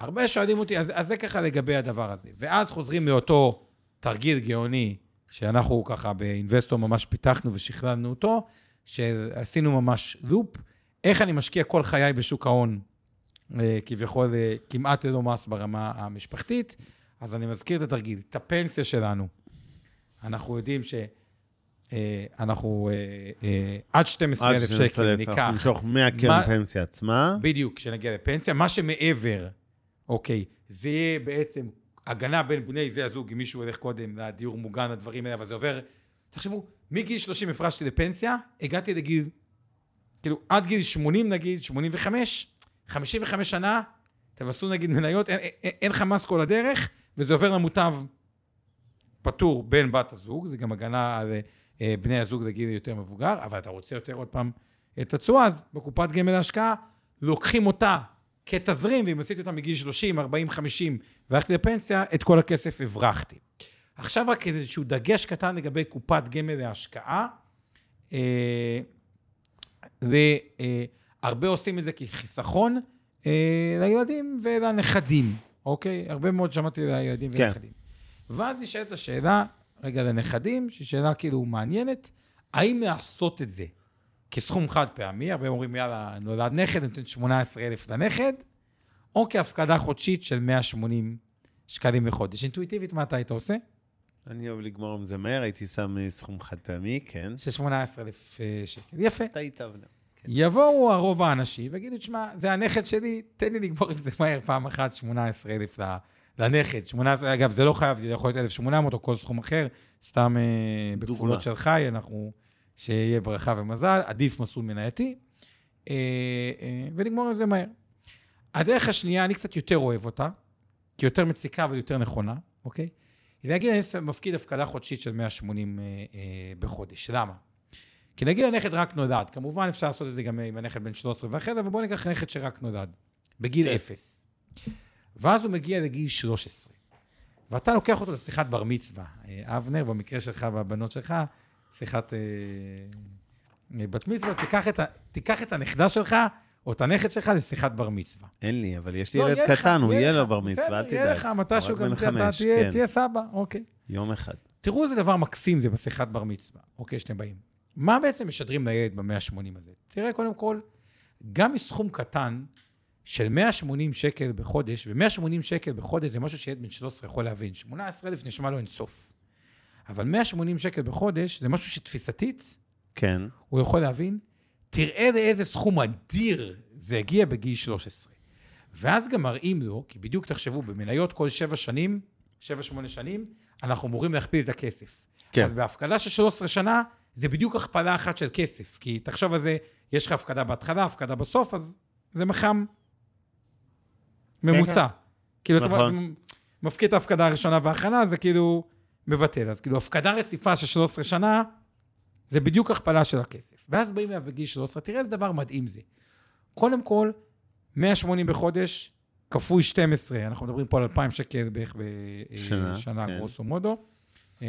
הרבה שואלים אותי, אז, אז זה ככה לגבי הדבר הזה. ואז חוזרים לאותו תרגיל גאוני, שאנחנו ככה באינבסטור ממש פיתחנו ושכללנו אותו, שעשינו ממש לופ, איך אני משקיע כל חיי בשוק ההון, אה, כביכול אה, כמעט ללא מס ברמה המשפחתית. אז אני מזכיר את התרגיל, את הפנסיה שלנו. אנחנו יודעים ש... אה, אנחנו עד 12,000 עד שקל 12,000, אנחנו ניקח. נמשוך מהקרן מה- פנסיה עצמה. בדיוק, כשנגיע לפנסיה. מה שמעבר, אוקיי, זה יהיה בעצם הגנה בין בני זה הזוג, אם מישהו הולך קודם לדיור מוגן, הדברים האלה, אבל זה עובר... תחשבו, מגיל 30 הפרשתי לפנסיה, הגעתי לגיל, כאילו, עד גיל 80 נגיד, 85, 55 שנה, אתם עשו נגיד מניות, אין, אין, אין לך מס כל הדרך, וזה עובר למוטב פטור בין בת הזוג, זה גם הגנה על אה, בני הזוג לגיל יותר מבוגר, אבל אתה רוצה יותר עוד פעם את התשואה, אז בקופת גמל להשקעה לוקחים אותה כתזרים, ואם עשיתי אותם מגיל 30, 40, 50, והלכתי לפנסיה, את כל הכסף הברחתי. עכשיו רק איזשהו דגש קטן לגבי קופת גמל להשקעה. אה, והרבה עושים את זה כחיסכון אה, לילדים ולנכדים, אוקיי? הרבה מאוד שמעתי לילדים כן. ולנכדים. ואז נשאלת השאלה, רגע, לנכדים, שהיא שאלה כאילו מעניינת, האם לעשות את זה כסכום חד פעמי, הרבה אומרים, יאללה, נולד נכד, נותן 18,000 לנכד, או כהפקדה חודשית של 180 שקלים בחודש. אינטואיטיבית, מה אתה היית עושה? אני אוהב לגמור עם זה מהר, הייתי שם אה, סכום חד פעמי, כן. של 18,000 אה, שקל. יפה. אתה היית אבנר. כן. יבואו הרוב האנשים ויגידו, תשמע, זה הנכד שלי, תן לי לגמור עם זה מהר פעם אחת, 18,000 ל- לנכד. 18, אגב, זה לא חייב, זה יכול להיות 1,800 או כל סכום אחר, סתם אה, בכפולות של חי, אנחנו, שיהיה ברכה ומזל, עדיף מסלול מנייתי, אה, אה, ולגמור עם זה מהר. הדרך השנייה, אני קצת יותר אוהב אותה, כי יותר מציקה אבל יותר נכונה, אוקיי? היא להגיד, אני מפקיד הפקדה חודשית של 180 אה, בחודש. למה? כי נגיד הנכד רק נולד, כמובן אפשר לעשות את זה גם עם הנכד בן 13 ואחרי זה, אבל בוא ניקח נכד שרק נולד, בגיל כן. אפס. ואז הוא מגיע לגיל 13, ואתה לוקח אותו לשיחת בר מצווה. אבנר, במקרה שלך והבנות שלך, שיחת אה, בת מצווה, תיקח את, ה, תיקח את הנכדה שלך, או את הנכד שלך לשיחת בר מצווה. אין לי, אבל יש לי לא, ילד קטן, הוא יהיה לו בר מצווה, אל בסדר, יהיה תדאג. לך, מתישהו גם אתה תהיה, כן. תהיה סבא, אוקיי. יום אחד. תראו איזה דבר מקסים זה בשיחת בר מצווה, אוקיי, שאתם באים. מה בעצם משדרים לילד ב-180 הזה? תראה, קודם כל, גם מסכום קטן של 180 שקל בחודש, ו-180 שקל בחודש זה משהו שילד בן 13 יכול להבין. 18,000 נשמע לו אינסוף. אבל 180 שקל בחודש זה משהו שתפיסתית כן. הוא יכול להבין. תראה לאיזה סכום אדיר זה הגיע בגיל 13. ואז גם מראים לו, כי בדיוק תחשבו, במניות כל שבע שנים, שבע, שמונה שנים, אנחנו אמורים להכפיל את הכסף. כן. אז בהפקדה של 13 שנה, זה בדיוק הכפלה אחת של כסף. כי תחשוב על זה, יש לך הפקדה בהתחלה, הפקדה בסוף, אז זה מחם ממוצע. כאילו, אתה נכון. מפקיד את ההפקדה הראשונה והאחרונה, זה כאילו מבטל. אז כאילו, הפקדה רציפה של 13 שנה, זה בדיוק הכפלה של הכסף. ואז באים אליו בגיל 13, תראה איזה דבר מדהים זה. קודם כל, 180 בחודש, כפוי 12, אנחנו מדברים פה על 2,000 שקל בערך שנה, בשנה, כן. גרוסו מודו, אה,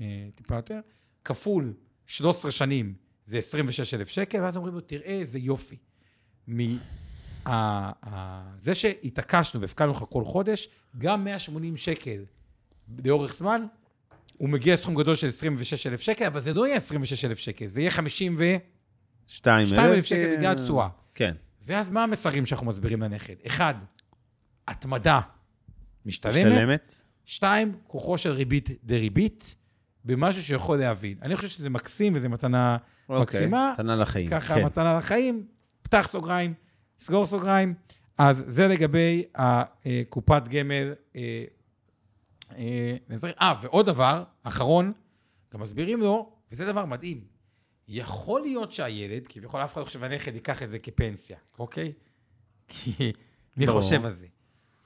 אה, טיפה יותר, כפול 13 שנים, זה 26,000 שקל, ואז אומרים לו, תראה איזה יופי. מ- ה- ה- זה שהתעקשנו והפקדנו לך כל חודש, גם 180 שקל לאורך זמן, הוא מגיע לסכום גדול של 26,000 שקל, אבל זה לא יהיה 26,000 שקל, זה יהיה 52,000 שתיים אלף. שקל אה, בגלל תשואה. כן. ואז מה המסרים שאנחנו מסבירים לנכד? אחד, התמדה משתלמת. משתלמת. שתיים, כוחו של ריבית דריבית, במשהו שיכול להבין. אני חושב שזה מקסים וזו מתנה מקסימה. אוקיי, מתנה לחיים. ככה כן. מתנה לחיים, פתח סוגריים, סגור סוגריים. אז זה לגבי הקופת גמל. אה, אה, ועוד דבר, אחרון, גם מסבירים לו, וזה דבר מדהים, יכול להיות שהילד, כביכול אף אחד לא חושב שהנכד ייקח את זה כפנסיה, אוקיי? <laughs> כי מי ברור. חושב על זה?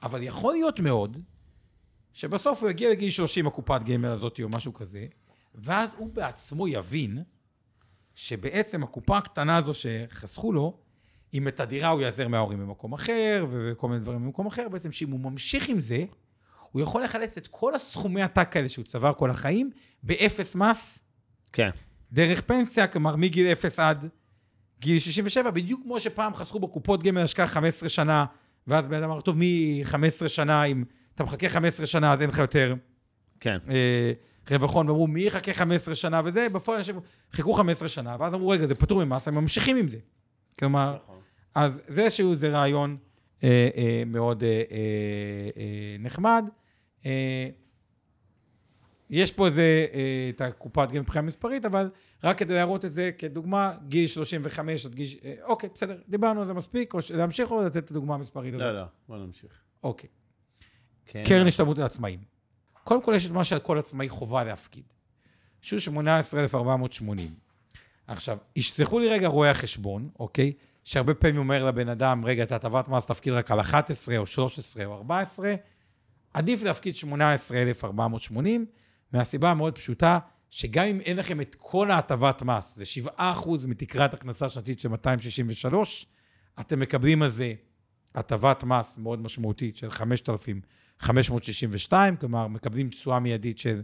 אבל יכול להיות מאוד, שבסוף הוא יגיע לגיל 30 הקופת גמל הזאת או משהו כזה, ואז הוא בעצמו יבין שבעצם הקופה הקטנה הזו שחסכו לו, אם את הדירה הוא יעזר מההורים במקום אחר, וכל מיני דברים במקום אחר, בעצם שאם הוא ממשיך עם זה, הוא יכול לחלץ את כל הסכומי עתק האלה שהוא צבר כל החיים, באפס מס, כן. דרך פנסיה, כלומר מגיל 0 עד גיל 67, בדיוק כמו שפעם חסכו בקופות גמל השקעה 15 שנה, ואז בן אדם אמר, טוב, מ-15 שנה, אם אתה מחכה 15 שנה, אז אין לך יותר כן. אה, רווחון, ואמרו, מי יחכה 15 שנה וזה, בפועל אנשים חיכו 15 שנה, ואז אמרו, רגע, זה פטור ממס, הם ממשיכים עם זה. כלומר, אז זה שהוא, זה רעיון אה, אה, מאוד אה, אה, אה, נחמד. אה, יש פה איזה, אה, את הקופת גמל מבחינה מספרית, אבל רק כדי להראות את זה כדוגמה, גיל 35 עד גיל... אה, אוקיי, בסדר, דיברנו על זה מספיק, או להמשיך או לתת את הדוגמה המספרית הזאת? לא, לא, בוא נמשיך. אוקיי. כן. קרן השתלמות לעצמאים. קודם כל, יש את מה שעל כל עצמאי חובה להפקיד. שהוא 18,480. עכשיו, ישלחו לי רגע רואי החשבון, אוקיי? שהרבה פעמים אומר לבן אדם, רגע, את הטבת מס תפקיד רק על 11 או 13 או 14, עדיף להפקיד 18,480, מהסיבה המאוד פשוטה, שגם אם אין לכם את כל ההטבת מס, זה 7% מתקרת הכנסה שנתית של 263, אתם מקבלים על זה הטבת מס מאוד משמעותית של 5,562, כלומר, מקבלים תשואה מיידית של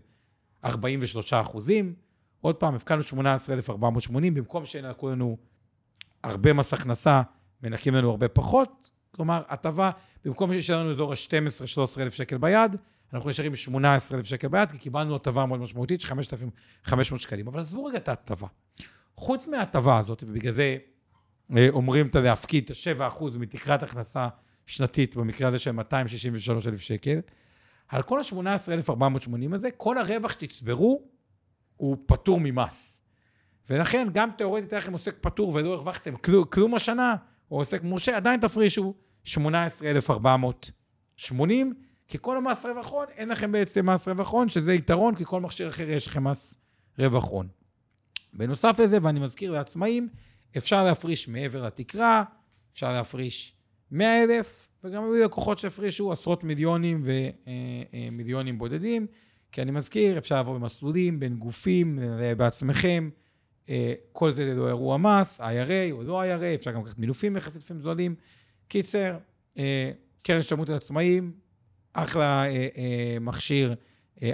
43 אחוזים. עוד פעם, הפקענו 18,480, במקום שינקו לנו הרבה מס הכנסה, מנקים לנו הרבה פחות. כלומר, הטבה, במקום שישאר לנו אזור ה-12-13 אלף שקל ביד, אנחנו נשארים עם 18 אלף שקל ביד, כי קיבלנו הטבה מאוד משמעותית של 5,500 שקלים. אבל עזבו רגע את ההטבה. חוץ מההטבה הזאת, ובגלל זה אה, אומרים את להפקיד את ה-7% מתקרת הכנסה שנתית, במקרה הזה של 263 אלף שקל, על כל ה-18,480 הזה, כל הרווח שתצברו הוא פטור ממס. ולכן, גם תאורטית היה לכם עוסק פטור ולא הרווחתם כלום, כלום השנה, או עוסק מורשה, עדיין תפרישו 18,480, כי כל המס רווח הון, אין לכם בעצם מס רווח הון, שזה יתרון, כי כל מכשיר אחר יש לכם מס רווח הון. בנוסף לזה, ואני מזכיר לעצמאים, אפשר להפריש מעבר לתקרה, אפשר להפריש 100,000, וגם היו לקוחות שהפרישו עשרות מיליונים ומיליונים בודדים, כי אני מזכיר, אפשר לעבור במסלולים, בין גופים, בעצמכם, כל זה ללא אירוע מס, IRA או לא IRA, אפשר גם לקחת מילופים יחסית לפעמים זולים. קיצר, קרן השתלמות לעצמאים, אחלה מכשיר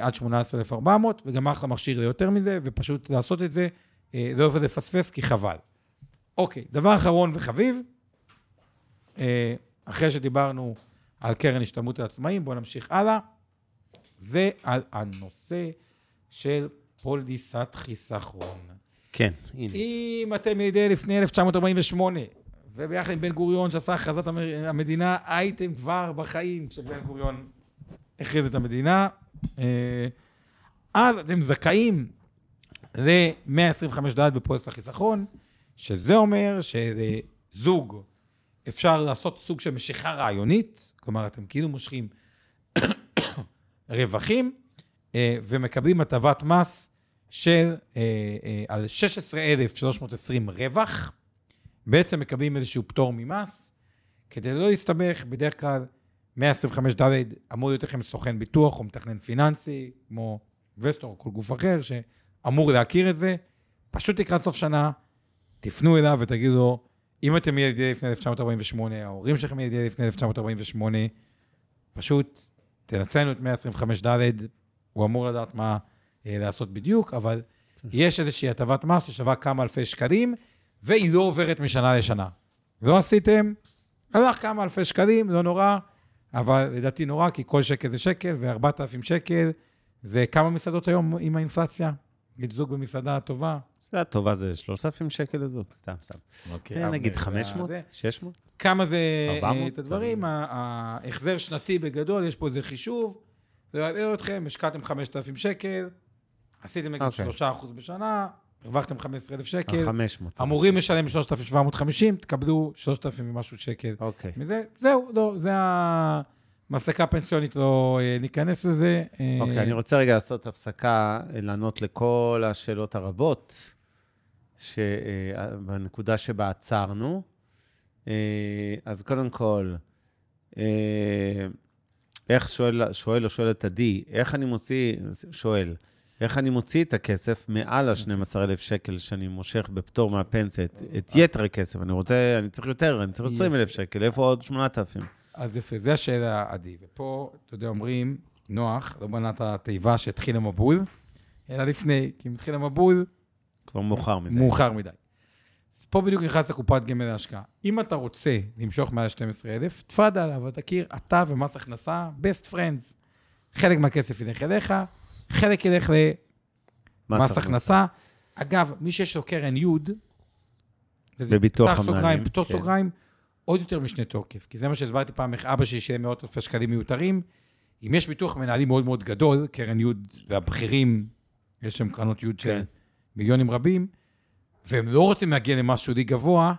עד 18,400, וגם אחלה מכשיר ליותר מזה, ופשוט לעשות את זה, לא עובד לפספס, כי חבל. אוקיי, דבר אחרון וחביב, אחרי שדיברנו על קרן השתלמות לעצמאים, בואו נמשיך הלאה. זה על הנושא של פוליסת חיסכון. כן, הנה. אם אתם ידי לפני 1948, וביחד עם בן גוריון שעשה הכרזת המדינה, הייתם כבר בחיים כשבן גוריון הכריז את המדינה, אז אתם זכאים ל-125 ד' בפוליסת החיסכון, שזה אומר שזוג אפשר לעשות סוג של משיכה רעיונית, כלומר, אתם כאילו מושכים <coughs> רווחים ומקבלים הטבת מס של על 16,320 רווח, בעצם מקבלים איזשהו פטור ממס, כדי לא להסתבך, בדרך כלל 125 ד' אמור להיות לכם סוכן ביטוח או מתכנן פיננסי, כמו וסטור או כל גוף אחר שאמור להכיר את זה, פשוט לקראת סוף שנה, תפנו אליו ותגידו אם אתם ילדי לפני 1948, ההורים שלכם ילדי לפני 1948, פשוט תנצלנו את 125 ד', הוא אמור לדעת מה אה, לעשות בדיוק, אבל יש איזושהי הטבת מס ששווה כמה אלפי שקלים, והיא לא עוברת משנה לשנה. לא עשיתם, הלך כמה אלפי שקלים, לא נורא, אבל לדעתי נורא, כי כל שקל זה שקל, ו-4,000 שקל זה כמה מסעדות היום עם האינפלציה? נגיד זוג במסעדה טובה. מסעדה טובה זה 3,000 שקל לזוג, סתם, סתם. אוקיי. נגיד זה- 500? זה- 600? כמה זה 400? את הדברים, ההחזר שנתי בגדול, יש פה איזה חישוב, זה יעלה אתכם, השקעתם 5,000 שקל, עשיתם נגיד אוקיי. 3% בשנה, הרווחתם 15,000 שקל, 500. אמורים לשלם 3,750, תקבלו 3,000 ומשהו שקל אוקיי. מזה, זהו, לא, זה המסלקה הפנסיונית, לא אה, ניכנס לזה. אה, אוקיי, אני רוצה רגע לעשות הפסקה, אה, לענות לכל השאלות הרבות, שבנקודה שבה עצרנו. אה, אז קודם כל, אה, איך שואל, שואל או שואלת עדי, איך אני מוציא, שואל, איך אני מוציא את הכסף מעל ה-12,000 שקל שאני מושך בפטור מהפנסיה, את, את יתר הכסף, אני רוצה, אני צריך יותר, אני צריך 20,000 שקל, איפה עוד 8,000? אז יפה, זו השאלה, עדי. ופה, אתה יודע, אומרים, נוח, לא בנה את התיבה שהתחיל המבול, אלא לפני, כי אם התחיל המבול, כבר מאוחר מדי. מאוחר מדי. אז פה בדיוק נכנס לקופת גמל להשקעה. אם אתה רוצה למשוך מעל 12,000, תפאדל, אבל תכיר, אתה ומס הכנסה, best friends. חלק מהכסף ילך אליך, חלק ילך למס הכנסה. אגב, מי שיש לו קרן יוד, וזה פתח סוגריים, פתוח כן. סוגריים, עוד יותר משני תוקף. כי זה מה שהסברתי פעם, איך אבא שלי שילם מאות אלפי שקלים מיותרים. אם יש ביטוח מנהלים מאוד מאוד גדול, קרן יוד והבכירים, יש שם קרנות יוד של כן. מיליונים רבים, והם לא רוצים להגיע למשהו די גבוה,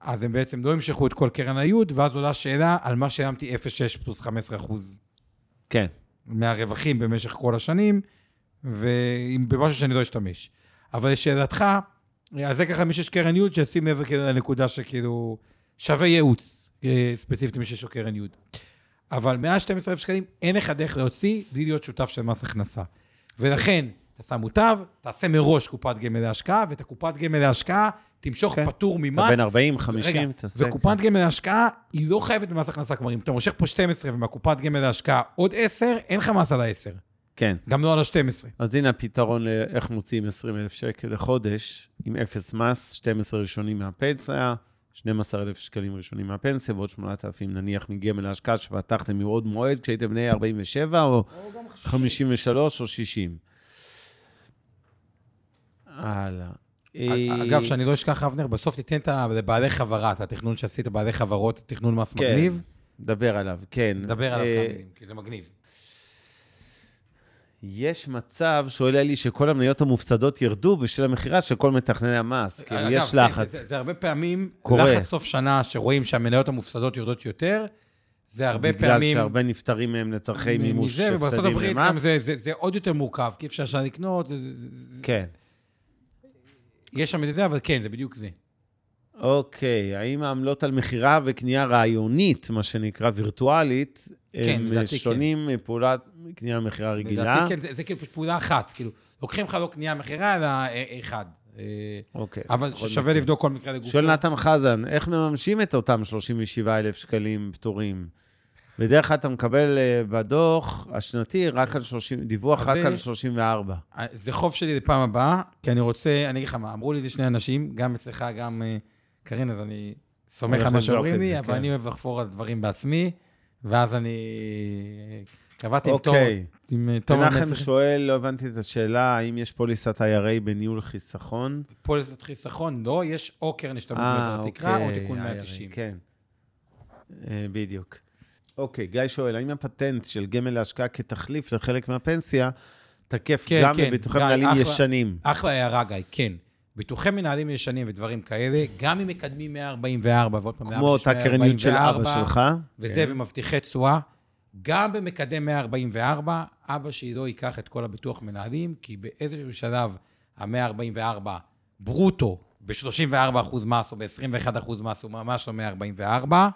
אז הם בעצם לא ימשכו את כל קרן היוד, ואז עולה שאלה על מה שילמתי 0.6 פלוס 15 אחוז כן. מהרווחים במשך כל השנים, ואם במשהו שאני לא אשתמש. אבל לשאלתך, אז זה ככה מי שיש קרן יוד, שישים לב כאילו לנקודה שכאילו שווה ייעוץ, אה, ספציפית מי שיש לו קרן יוד. אבל מעל 12,000 שקלים אין לך דרך להוציא בלי להיות שותף של מס הכנסה. ולכן, אתה שם מוטב, תעשה מראש קופת גמל להשקעה, ואת הקופת גמל להשקעה תמשוך כן. פטור אתה ממס. בין 40, 50, רגע, תעשה... וקופת גמל להשקעה, היא לא חייבת במס הכנסה. כלומר, אם אתה מושך פה 12 ומהקופת גמל להשקעה עוד 10, אין לך מס על ה-10. כן. גם לא על ה-12. אז הנה הפתרון לאיך מוציאים 20,000 שקל לחודש, עם אפס מס, 12 ראשונים מהפנסיה, 12,000 שקלים ראשונים מהפנסיה, ועוד 8,000 נניח מגמל להשקעה שפתחתם מעוד מועד, כשהייתם בני 47 או 53 או 60. הלאה. אגב, אה, שאני לא אשכח, אבנר, בסוף תיתן את חברה, את התכנון שעשית, בעלי חברות, תכנון מס כן. מגניב. דבר עליו, כן. דבר עליו אה, כמה מילים, כי זה מגניב. יש מצב, שואל אלי, שכל המניות המופסדות ירדו בשל המכירה של כל מתכנני המס. כאילו, אגב, יש כן, לחץ. זה, זה, זה הרבה פעמים, קורה. לחץ סוף שנה, שרואים שהמניות המופסדות יורדות יותר, זה הרבה בגלל פעמים... שהרבה נפטרים מהם לצורכי מימוש מזה, ובארצות הפסדים הברית גם למס. זה, זה, זה עוד יותר מורכב, כי אפשר שנה לקנות, זה, זה, זה, זה, כן. יש שם את זה, אבל כן, זה בדיוק זה. אוקיי, האם העמלות על מכירה וקנייה רעיונית, מה שנקרא וירטואלית, כן, הם כן. שונים מפעולת קנייה ומכירה רגילה? לדעתי, כן, זה, זה כאילו פעולה אחת, כאילו, לוקחים לך לא קנייה מכירה, אלא אה, אחד. אה, אוקיי. אבל שווה מקרה. לבדוק כל מקרה לגופו. שואל נתן חזן, איך מממשים את אותם 37,000 שקלים פטורים? בדרך כלל אתה מקבל אה, בדוח השנתי רק על 30, דיווח אז רק זה- על 34. אה, זה חוב שלי לפעם הבאה, כי אני רוצה, אני אגיד לך מה, אמרו לי את זה שני אנשים, גם אצלך, גם אה, קארין, אז אני סומך על מה שאומרים לי, אבל כן. אני אוהב לחפור על דברים בעצמי, ואז אני קבעתי אוקיי. עם אה, תום מנחם שואל, לא הבנתי את השאלה, האם יש פוליסת IRA בניהול חיסכון? פוליסת חיסכון, לא, יש או קרן השתלמות מעבר התקרה, או אוקיי, תיקון IRA, 190. כן, בדיוק. אוקיי, גיא שואל, האם הפטנט של גמל להשקעה כתחליף לחלק מהפנסיה תקף כן, גם כן, בביטוחי גיא, מנהלים אחלה. ישנים? אחלה הערה, גיא, כן. ביטוחי מנהלים ישנים ודברים כאלה, גם אם מקדמים 144, ועוד פעם, כמו אותה קרניות של אבא שלך? וזה כן. ומבטיחי תשואה. גם במקדם 144, אבא שלי לא ייקח את כל הביטוח מנהלים, כי באיזשהו שלב ה-144 ברוטו ב-34% מס או ב-21% מס הוא ממש לא 144,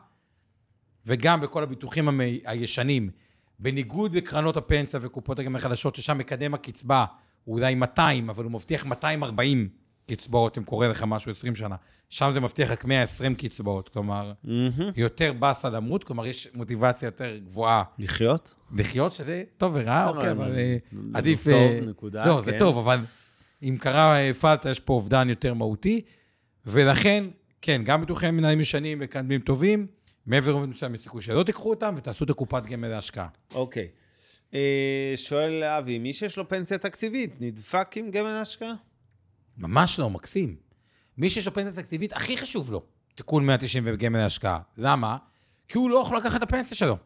וגם בכל הביטוחים המ- הישנים, בניגוד לקרנות הפנסיה וקופות הגמל החדשות, ששם מקדם הקצבה הוא אולי 200, אבל הוא מבטיח 240 קצבאות, אם קורה לך משהו 20 שנה. שם זה מבטיח רק 120 קצבאות, כלומר, מהמם. יותר באסה למות, כלומר, יש מוטיבציה יותר גבוהה לחיות? לחיות, שזה טוב ורע, לא, אוקיי, לא, אבל לא, אה, לא, עדיף... טוב, אה, נקודה, לא, זה כן. טוב, אבל אם קרה אה, פלטה, יש פה אובדן יותר מהותי, ולכן, כן, גם ביטוחי מנהלים ישנים מקדמים טובים, מעבר לרובד מסוים יש סיכוי שלא תיקחו אותם, ותעשו את הקופת גמל להשקעה. אוקיי. אה, שואל אבי, מי שיש לו פנסיה תקציבית, נדפק עם גמל להשקעה? ממש לא, מקסים. מי שיש לו פנסיה תקציבית, הכי חשוב לו, תיקון 190 וגמל להשקעה. למה? כי הוא לא יכול לקחת את הפנסיה שלו.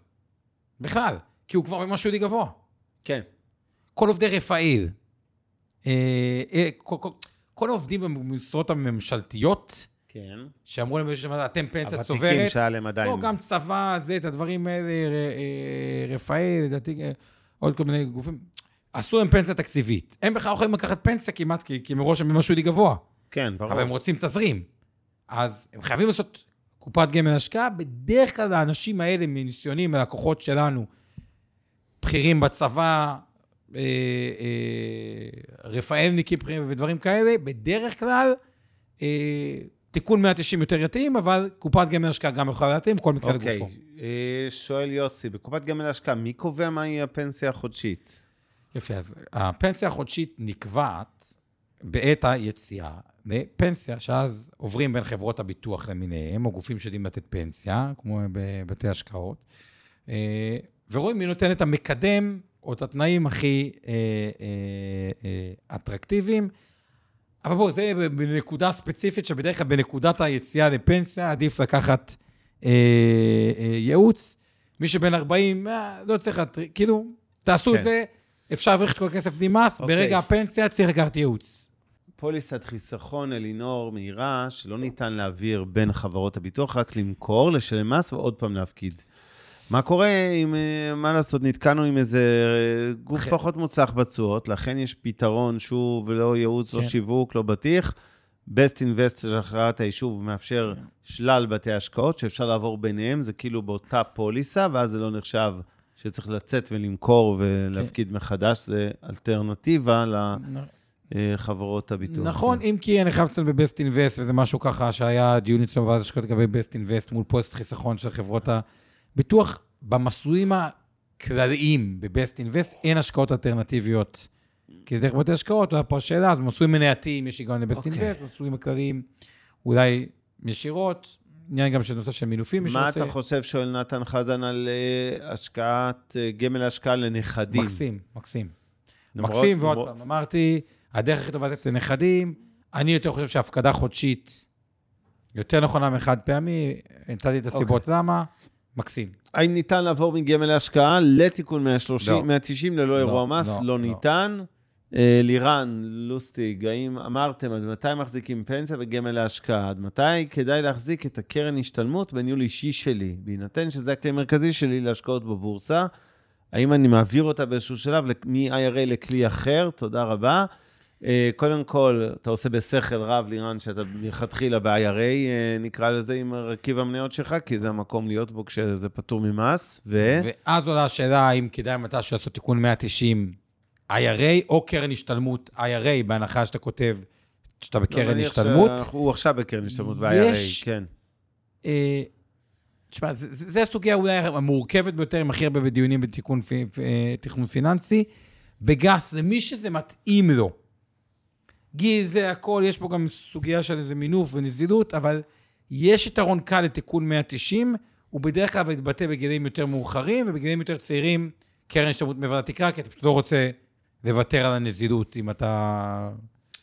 בכלל. כי הוא כבר במשהו די גבוה. כן. כל עובדי רפאל, אה, אה, כל, כל, כל העובדים במשרות הממשלתיות, כן. שאמרו להם באיזשהו שלב, אתם פנסיה הוותיקים צוברת. שהיה להם עדיין. לא, גם צבא, זה, את הדברים האלה, ר- אה, רפאל, לדעתי, אה, עוד כל מיני גופים. עשו להם פנסיה תקציבית. הם בכלל יכולים לקחת פנסיה כמעט, כי, כי מראש הם במשהו די גבוה. כן, ברור. אבל הם רוצים תזרים. אז הם חייבים לעשות קופת גמל השקעה. בדרך כלל האנשים האלה, מניסיונים, הלקוחות שלנו, בכירים בצבא, אה, אה, רפאלניקים בכירים ודברים כאלה, בדרך כלל אה, תיקון 190 יותר יתאים, אבל קופת גמל השקעה גם יכולה להתאים, כל מקרה אוקיי. לגופו. אה, שואל יוסי, בקופת גמל להשקעה, מי קובע מהי הפנסיה החודשית? יפה, אז הפנסיה החודשית נקבעת בעת היציאה לפנסיה, שאז עוברים בין חברות הביטוח למיניהם, או גופים שיודעים לתת פנסיה, כמו בבתי השקעות, אה, ורואים מי נותן את המקדם או את התנאים הכי אה, אטרקטיביים. אבל בואו, זה בנקודה ספציפית, שבדרך כלל בנקודת היציאה לפנסיה עדיף לקחת אה, אה, ייעוץ. מי שבין 40, אה, לא צריך, להטריד, כאילו, תעשו כן. את זה, אפשר להבריח את כל הכסף מס, אוקיי. ברגע הפנסיה צריך לקחת ייעוץ. פוליסת חיסכון אלינור מהירה, שלא ניתן להעביר בין חברות הביטוח, רק למכור, לשלם מס ועוד פעם להפקיד. מה קורה אם, אה, מה לעשות, נתקענו עם איזה אה, גוף אחרי- פחות מוצלח בתשואות, לכן יש פתרון, שוב, לא ייעוץ, לא כן. שיווק, לא בטיח. Best Invest של הכרעת היישוב מאפשר כן. שלל בתי השקעות שאפשר לעבור ביניהם, זה כאילו באותה פוליסה, ואז זה לא נחשב שצריך לצאת ולמכור ולהפקיד מחדש, זה אלטרנטיבה לחברות הביטוח. נכון, כן. אם כי אני חייב לציין ב-Best Invest, וזה משהו ככה שהיה דיון אצלנו בוועדת השקעות לגבי Best Invest מול פוסט חיסכון של חברות הביטוח. במסלולים הכלליים ב-Best Invest אין השקעות אלטרנטיביות. כי זה דרך בתי השקעות, היה פה השאלה, אז במסלולים מנייתיים יש היגיון ל-Best אוקיי. Invest, מסלולים הכלליים אולי ישירות, עניין גם של נושא של מינופים, מי מה שרוצה. אתה חושב, שואל נתן חזן, על אה, השקעת, אה, גמל להשקעה לנכדים? מקסים, מקסים. למרות- מקסים, ועוד פעם, אמרתי, הדרך הכי טובה לתת לנכדים, אני יותר חושב שהפקדה חודשית יותר נכונה מחד פעמי, נתתי את הסיבות אוקיי. למה, מקסים. האם ניתן לעבור מגמל להשקעה לתיקון 130, לא. 190 ללא אירוע מס? לא, לא לא. ניתן. אה, לירן, לוסטיג, האם אמרתם עד מתי מחזיקים פנסיה וגמל להשקעה? עד מתי כדאי להחזיק את הקרן השתלמות בניהול אישי שלי? בהינתן שזה הכלי המרכזי שלי להשקעות בבורסה, האם אני מעביר אותה באיזשהו שלב מ-IRA לכלי אחר? תודה רבה. אה, קודם כל, אתה עושה בשכל רב, לירן, שאתה מלכתחילה ב-IRA, אה, נקרא לזה, עם רכיב המניות שלך, כי זה המקום להיות בו כשזה פטור ממס, ו... ואז עולה השאלה האם כדאי מתישהו לעשות תיקון 190 IRA או קרן השתלמות IRA, בהנחה שאתה כותב שאתה לא, בקרן מניח השתלמות. שהוא עכשיו בקרן השתלמות ב-IRA, כן. אה, תשמע, זו הסוגיה אולי המורכבת ביותר, עם הכי הרבה בדיונים בתיקון אה, תכנון פיננסי. בגס, למי שזה מתאים לו. גיל, זה הכל, יש פה גם סוגיה של איזה מינוף ונזילות, אבל יש יתרון קל לתיקון 190, הוא בדרך כלל מתבטא בגילים יותר מאוחרים, ובגילים יותר צעירים, קרן השתלמות מעבר לתקרה, כי אתה פשוט לא רוצה לוותר על הנזילות אם אתה...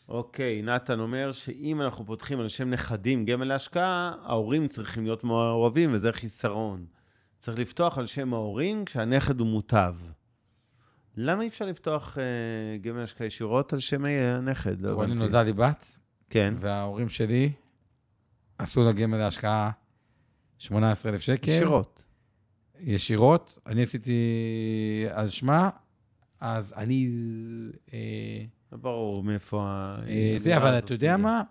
אוקיי, נתן אומר שאם אנחנו פותחים על שם נכדים גמל להשקעה, ההורים צריכים להיות מעורבים, וזה חיסרון. צריך לפתוח על שם ההורים כשהנכד הוא מוטב. למה אי אפשר לפתוח אה, גמל השקעה ישירות על שם הנכד? לא אני הבנתי. נולדה לי בת, כן. וההורים שלי עשו לה גמל להשקעה 18,000 שקל. ישירות. ישירות. אני עשיתי על שמה, אז אני... אה, לא ברור מאיפה ה... אה, זה, אבל אתה יודע מה?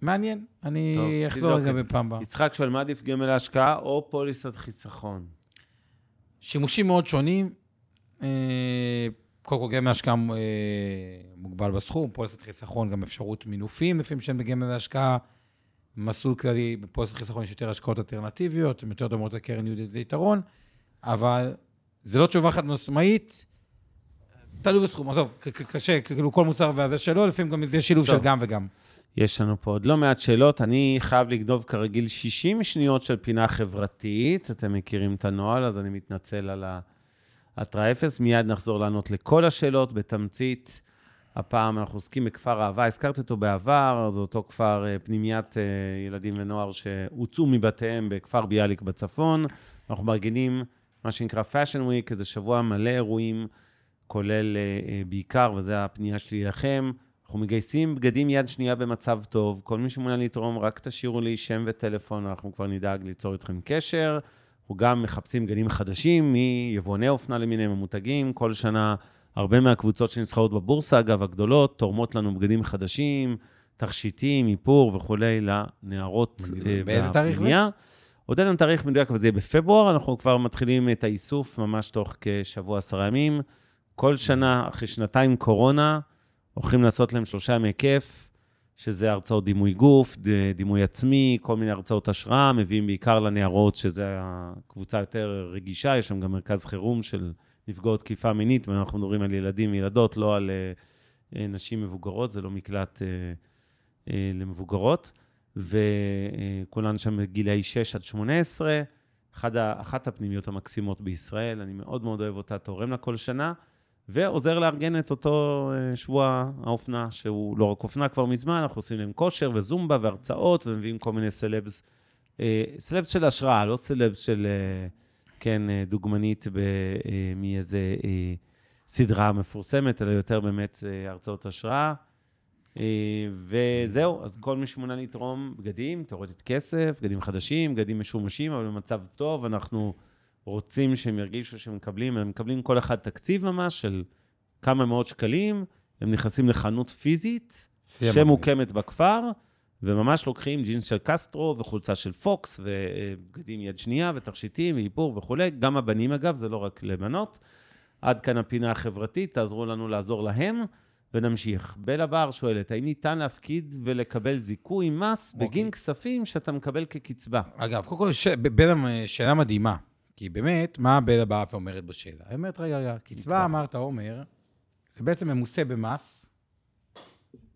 מעניין. אני טוב, אחזור רגע. בפעם הבאה. יצחק שואל, מה עדיף גמל להשקעה או פוליסת חיסכון? שימושים מאוד שונים. אה, קודם כל, גמל השקעה אה, מוגבל בסכום, פוליסת חיסכון, גם אפשרות מינופים, לפעמים שהן בגמל ההשקעה. מסלול כללי, בפוליסת חיסכון יש יותר השקעות אלטרנטיביות, הן יותר דומות לקרן יהודית, זה יתרון, אבל זה לא תשובה חד משמעית, תלוי בסכום. עזוב, קשה, כאילו כל מוצר והזה שלו, לפעמים גם זה שילוב. של גם וגם. יש לנו פה עוד לא מעט שאלות. אני חייב לגנוב כרגיל 60 שניות של פינה חברתית. אתם מכירים את הנוהל, אז אני מתנצל על ההתראה אפס. מיד נחזור לענות לכל השאלות בתמצית. הפעם אנחנו עוסקים בכפר אהבה, הזכרתי אותו בעבר, זה אותו כפר אה, פנימיית אה, ילדים ונוער שהוצאו מבתיהם בכפר ביאליק בצפון. אנחנו מארגנים מה שנקרא Fashion Week, איזה שבוע מלא אירועים, כולל אה, בעיקר, וזו הפנייה שלי אליכם, אנחנו מגייסים בגדים יד שנייה במצב טוב. כל מי שמעוניין לתרום, רק תשאירו לי שם וטלפון, אנחנו כבר נדאג ליצור איתכם קשר. אנחנו גם מחפשים בגדים חדשים מיבואני אופנה למיניהם המותגים. כל שנה הרבה מהקבוצות שנסחרות בבורסה, אגב, הגדולות, תורמות לנו בגדים חדשים, תכשיטים, איפור וכולי, לנערות מדהים. אה, באיזה תאריך זה? עוד אין לנו תאריך מדויק, אבל זה יהיה בפברואר, אנחנו כבר מתחילים את האיסוף ממש תוך כשבוע, עשרה ימים. כל שנה, אחרי שנתיים קורונה, הולכים לעשות להם שלושה ימי כיף, שזה הרצאות דימוי גוף, דימוי עצמי, כל מיני הרצאות השראה, מביאים בעיקר לנערות, שזה הקבוצה יותר רגישה, יש שם גם מרכז חירום של נפגעות תקיפה מינית, ואנחנו מדברים על ילדים וילדות, לא על אה, אה, נשים מבוגרות, זה לא מקלט אה, למבוגרות. וכולן שם בגילאי 6 עד 18. אחד ה, אחת הפנימיות המקסימות בישראל, אני מאוד מאוד אוהב אותה, תורם לה כל שנה, ועוזר לארגן את אותו אה, שבוע האופנה, שהוא לא רק אופנה כבר מזמן, אנחנו עושים להם כושר וזומבה והרצאות, ומביאים כל מיני סלבס, אה, סלבס של השראה, לא סלבס של, אה, כן, דוגמנית מאיזה סדרה מפורסמת, אלא יותר באמת הרצאות השראה. אה, וזהו, אז כל מי שמעוניין לתרום בגדים, תאורטית כסף, בגדים חדשים, בגדים משומשים, אבל במצב טוב, אנחנו רוצים שהם ירגישו שהם מקבלים, הם מקבלים כל אחד תקציב ממש של כמה מאות שקלים, הם נכנסים לחנות פיזית. שמוקמת בכפר, וממש לוקחים ג'ינס של קסטרו וחולצה של פוקס, ובגדים יד שנייה, ותכשיטים, ואיפור וכולי. גם הבנים, אגב, זה לא רק לבנות. עד כאן הפינה החברתית, תעזרו לנו לעזור להם, ונמשיך. בלה בר שואלת, האם ניתן להפקיד ולקבל זיכוי מס אוקיי. בגין כספים שאתה מקבל כקצבה? אגב, קודם כל, ש... בלה, שאלה מדהימה. כי באמת, מה בלה באה ואומרת בשאלה? היא אומרת, רגע, רגע, קצבה, אמרת, עומר, זה בעצם ממוסה במס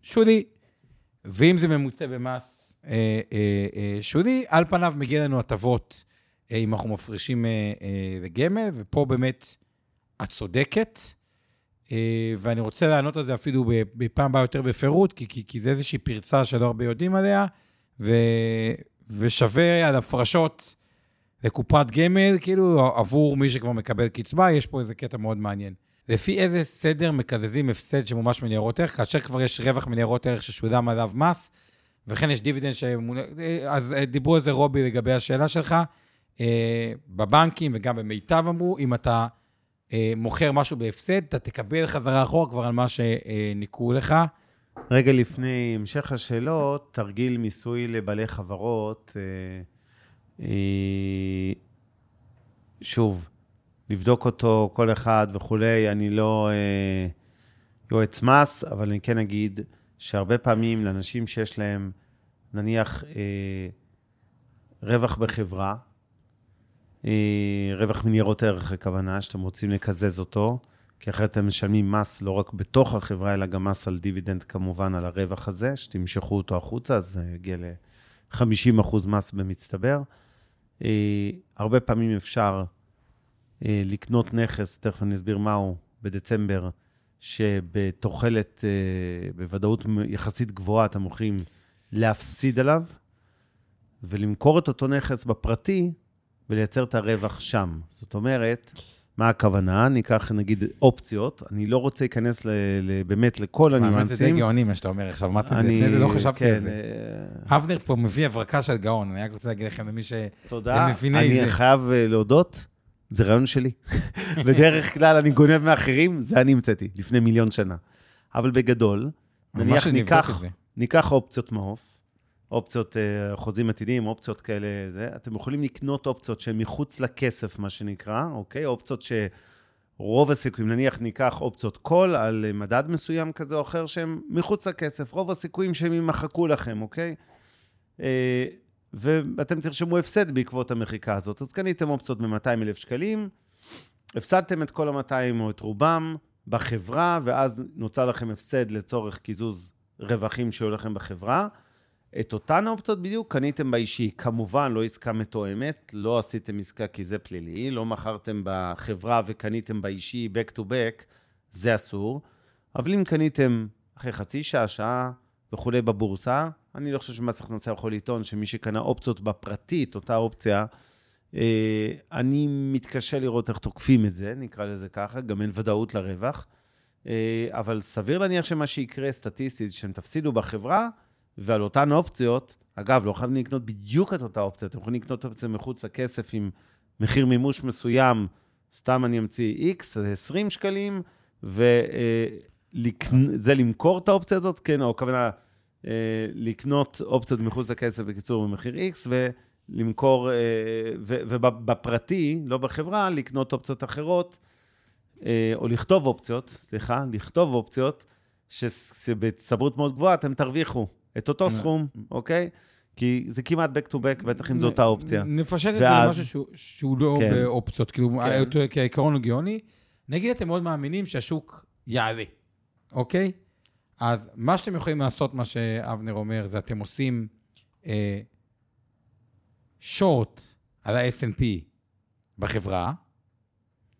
שולי. ואם זה ממוצה במס אה, אה, אה, שולי, על פניו מגיע לנו הטבות אה, אם אנחנו מפרישים אה, אה, לגמל, ופה באמת את צודקת. אה, ואני רוצה לענות על זה אפילו בפעם הבאה יותר בפירוט, כי, כי, כי זה איזושהי פרצה שלא הרבה יודעים עליה, ו, ושווה על הפרשות לקופת גמל, כאילו עבור מי שכבר מקבל קצבה, יש פה איזה קטע מאוד מעניין. לפי איזה סדר מקזזים הפסד שמומש מניירות ערך, כאשר כבר יש רווח מניירות ערך ששולם עליו מס, וכן יש דיבידנד שמונה... אז דיברו על זה רובי לגבי השאלה שלך. אה, בבנקים וגם במיטב אמרו, אם אתה אה, מוכר משהו בהפסד, אתה תקבל חזרה אחורה כבר על מה שניקו לך. רגע לפני המשך השאלות, תרגיל מיסוי לבעלי חברות. אה, שוב, לבדוק אותו, כל אחד וכולי. אני לא אה, יועץ מס, אבל אני כן אגיד שהרבה פעמים לאנשים שיש להם, נניח, אה, רווח בחברה, רווח מניירות ערך, הכוונה, שאתם רוצים לקזז אותו, כי אחרת אתם משלמים מס לא רק בתוך החברה, אלא גם מס על דיבידנד, כמובן, על הרווח הזה, שתמשכו אותו החוצה, אז זה יגיע ל-50% מס במצטבר. אה, הרבה פעמים אפשר אה, לקנות נכס, תכף אני אסביר מהו, בדצמבר, שבתוחלת, אה, בוודאות יחסית גבוהה, אתם הולכים להפסיד עליו, ולמכור את אותו נכס בפרטי ולייצר את הרווח שם. זאת אומרת, מה הכוונה? ניקח נגיד אופציות, אני לא רוצה להיכנס ל, ל, באמת לכל הניואנסים. האמת זה די גאוני מה שאתה אומר עכשיו, אמרתי את זה, לפני זה לא חשבתי כן, על זה. אה... אבנר פה מביא הברקה של גאון, אני רק רוצה להגיד לכם למי ש... תודה, אני. חייב להודות, זה רעיון שלי. <laughs> בדרך כלל אני גונב מאחרים, זה אני המצאתי, לפני מיליון שנה. אבל בגדול, נניח ניקח, ניקח אופציות מעוף, אופציות uh, חוזים עתידיים, אופציות כאלה, זה, אתם יכולים לקנות אופציות שהן מחוץ לכסף, מה שנקרא, אוקיי? אופציות שרוב הסיכויים, נניח ניקח אופציות קול על מדד מסוים כזה או אחר שהן מחוץ לכסף, רוב הסיכויים שהם יימחקו לכם, אוקיי? Uh, ואתם תרשמו הפסד בעקבות המחיקה הזאת. אז קניתם אופציות ב-200,000 שקלים, הפסדתם את כל ה-200 או את רובם בחברה, ואז נוצר לכם הפסד לצורך קיזוז רווחים שהיו לכם בחברה. את אותן האופציות בדיוק קניתם באישי. כמובן, לא עסקה מתואמת, לא עשיתם עסקה כי זה פלילי, לא מכרתם בחברה וקניתם באישי back to back, זה אסור. אבל אם קניתם אחרי חצי שעה, שעה וכולי בבורסה, אני לא חושב שמס הכנסה יכול לטעון שמי שקנה אופציות בפרטית, אותה אופציה, אה, אני מתקשה לראות איך תוקפים את זה, נקרא לזה ככה, גם אין ודאות לרווח. אה, אבל סביר להניח שמה שיקרה סטטיסטית, שהם תפסידו בחברה, ועל אותן אופציות, אגב, לא חייבים לקנות בדיוק את אותה אופציה, אתם יכולים לקנות אופציה מחוץ לכסף עם מחיר מימוש מסוים, סתם אני אמציא X, 20 שקלים, וזה אה, למכור את האופציה הזאת, כן, או הכוונה אה, לקנות אופציות מחוץ לכסף, בקיצור, במחיר X, ולמכור, אה, ובפרטי, לא בחברה, לקנות אופציות אחרות, או לכתוב אופציות, סליחה, לכתוב אופציות, שבצברות מאוד גבוהה אתם תרוויחו. את אותו סכום, אוקיי? כי זה כמעט back to back, בטח אם זו אותה אופציה. נפשט את זה למשהו שהוא לא כן. באופציות, כאילו, כן. כעיקרון הוא גאוני. נגיד אתם מאוד מאמינים שהשוק יעלה, אוקיי? אז מה שאתם יכולים לעשות, מה שאבנר אומר, זה אתם עושים שורט אה, על ה-S&P בחברה.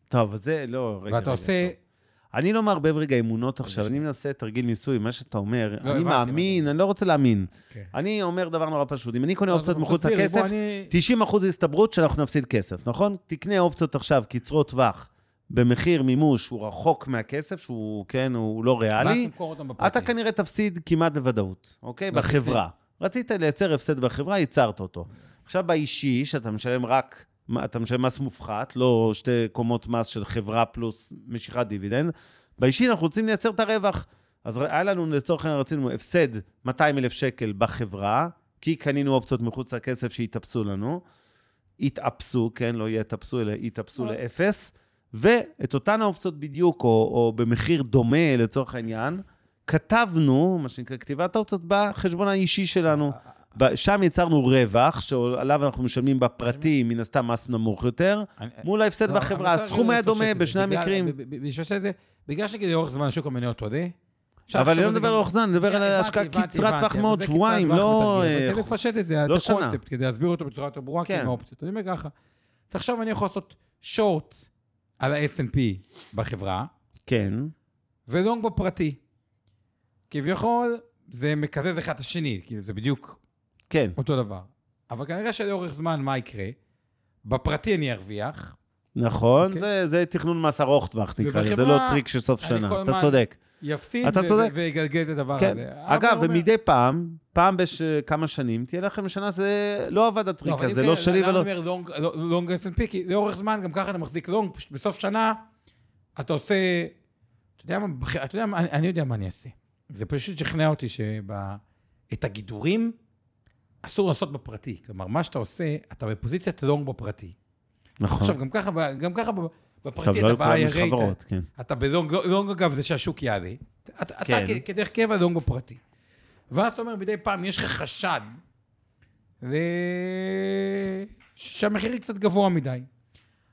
טוב, אז זה לא... רגע, ואתה רגע, עושה... אני לא מערבב רגע אמונות עכשיו, אני מנסה תרגיל מיסוי, מה שאתה אומר, לא, אני מאמין, אני לא רוצה להאמין. כן. אני אומר דבר נורא פשוט, אם אני קונה אופציות מחוץ לכסף, 90 אחוז הסתברות שאנחנו נפסיד כסף, נכון? תקנה אופציות עכשיו, קצרות טווח, במחיר מימוש, הוא רחוק מהכסף, שהוא, כן, הוא לא ריאלי, אתה כנראה תפסיד כמעט בוודאות, אוקיי? בחברה. רצית לייצר הפסד בחברה, ייצרת אותו. עכשיו באישי, שאתה משלם רק אתה משלם מס מופחת, לא שתי קומות מס של חברה פלוס משיכת דיבידנד. באישי אנחנו רוצים לייצר את הרווח. אז היה לנו, לצורך העניין, רצינו הפסד 200 אלף שקל בחברה, כי קנינו אופציות מחוץ לכסף שהתאפסו לנו. התאפסו, כן, לא יתאפסו, אלא התאפסו אה. לאפס, ואת אותן האופציות בדיוק, או, או במחיר דומה לצורך העניין, כתבנו, מה שנקרא כתיבת האופציות, בחשבון האישי שלנו. שם יצרנו רווח, שעליו אנחנו משלמים בפרטי, מן הסתם מס נמוך יותר, מול ההפסד לא, בחברה. הסכום היה דומה. בשני המקרים. שזה, בגלל שנגיד לאורך זמן השוק המניות עולה, אבל אני לא מדבר על אורך זמן, אני מדבר על השקעה קצרת טווח מאוד, שבועיים, לא... בתרגיל. אה, לפשט את זה, לא את. הקונספט, כדי להסביר אותו בצורה יותר ברורה, כן. כן. האופציות. אני אומר ככה, תחשוב, אני יכול לעשות שורט על ה-S&P בחברה, כן, ולונג בפרטי. כביכול, זה מקזז אחד את השני, כאילו זה בדיוק כן, אותו דבר. אבל כנראה שלאורך זמן, מה יקרה? בפרטי אני ארוויח, נכון, אוקיי. זה- זה תכנון מס ארוך טווח, נקרא לזה, זה לא טריק של סוף שנה, אתה צודק. יפסיד אתה צודק. ויגלגל את הדבר כן. הזה. אגב, אומר- ומדי פעם, פעם בכמה שנים, תהיה לכם שנה, זה לא עבד הטריק אם הזה, כן, לא שלי למה ולא... אני אומר long- long S&P? כי לאורך זמן, גם ככה אתה מחזיק long, בסוף שנה, אתה עושה... אתה יודע מה, אתה יודע אני- אני יודע מה אני אעשה. זה פשוט שכנע אותי שאת הגידורים אסור לעשות בפרטי. כלומר, מה שאתה עושה, אתה בפוזיציית long בפרטי. נכון. עכשיו, גם ככה, גם ככה בפרטי לא אתה בא לכולם יש IRA, חברות, כן. אתה בלונג, לא- לונג אגב זה שהשוק יעלה. אתה, אתה כן. כ- כדרך קבע לונג בפרטי. ואז אתה אומר, מדי פעם יש לך חשד ו... שהמחיר קצת גבוה מדי.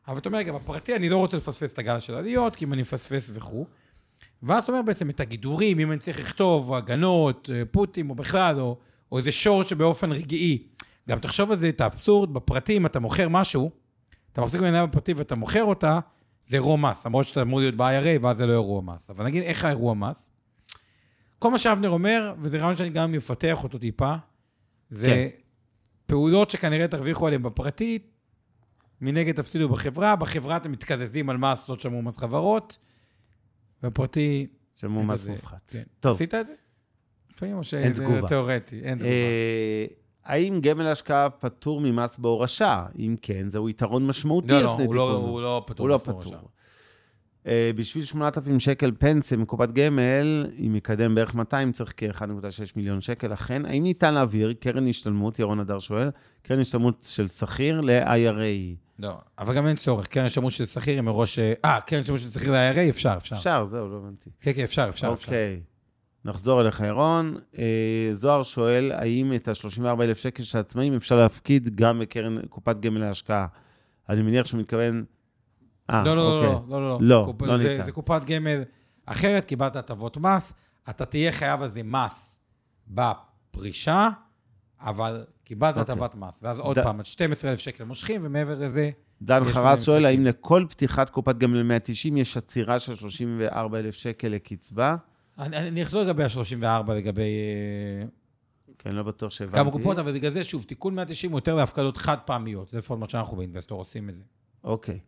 אבל אתה אומר, רגע, בפרטי אני לא רוצה לפספס את הגל של העליות, כי אם אני מפספס וכו'. ואז אתה אומר בעצם את הגידורים, אם אני צריך לכתוב, הגנות, פוטים, או בכלל, או, או איזה שורט שבאופן רגעי. גם תחשוב על זה, את האבסורד, בפרטים אתה מוכר משהו, אתה מחזיק מניה בפרטי ואתה מוכר אותה, זה אירוע מס, למרות שאתה אמור להיות ב-IRA, ואז זה לא אירוע מס. אבל נגיד, איך האירוע מס? כל מה שאבנר אומר, וזה רעיון שאני גם אפתח אותו טיפה, זה כן. פעולות שכנראה תרוויחו עליהן בפרטי, מנגד תפסידו בחברה, בחברה אתם מתקזזים על מס, לא תשלמו מס חברות, בפרטי... אין מס מופחת. כן. טוב. עשית את זה? לפעמים או שזה תגובה. תיאורטי, אין תגובה. אה, האם גמל השקעה פטור ממס בהורשה? אם כן, זהו יתרון משמעותי לא, לא, פני הוא לא-. הוא לא פטור הוא לא בהורשה. אה, בשביל 8,000 שקל פנסיה מקופת גמל, עם מקדם בערך 200, צריך כ-1.6 מיליון שקל. אכן, האם ניתן להעביר קרן השתלמות, ירון הדר שואל, קרן השתלמות של שכיר ל-IRA? לא, אבל גם אין צורך. קרן השימוש של שכיר היא מראש... אה, קרן השימוש של שכיר ל-IRA, אפשר, אפשר. אפשר, זהו, לא הבנתי. כן, כן, אפשר, אפשר. אוקיי. נחזור אליך, ירון. אה, זוהר שואל, האם את ה-34,000 שקל של העצמאים אפשר להפקיד גם בקרן קופת גמל להשקעה? אני מניח שהוא מתכוון... אה, לא, לא, אוקיי. לא, לא, לא, לא, קופ- לא זה- ניתן. זה קופת גמל אחרת, קיבלת הטבות מס, אתה תהיה חייב על זה מס בפרישה, אבל קיבלת אוקיי. הטבת מס. ואז עוד ד- פעם, עד 12,000 שקל מושכים, ומעבר לזה, דן חרס שואל. האם לכל פתיחת קופת גמל 190 יש עצירה של 34,000 שקל לקצבה? אני, אני אחזור לגבי ה-34, לגבי אה, כן, לא בטוח שהבנתי. כמה קופות, אבל בגלל זה, שוב, תיקון 190 הוא יותר להפקדות חד פעמיות, זה מה שאנחנו באינבסטור עושים את זה. אוקיי.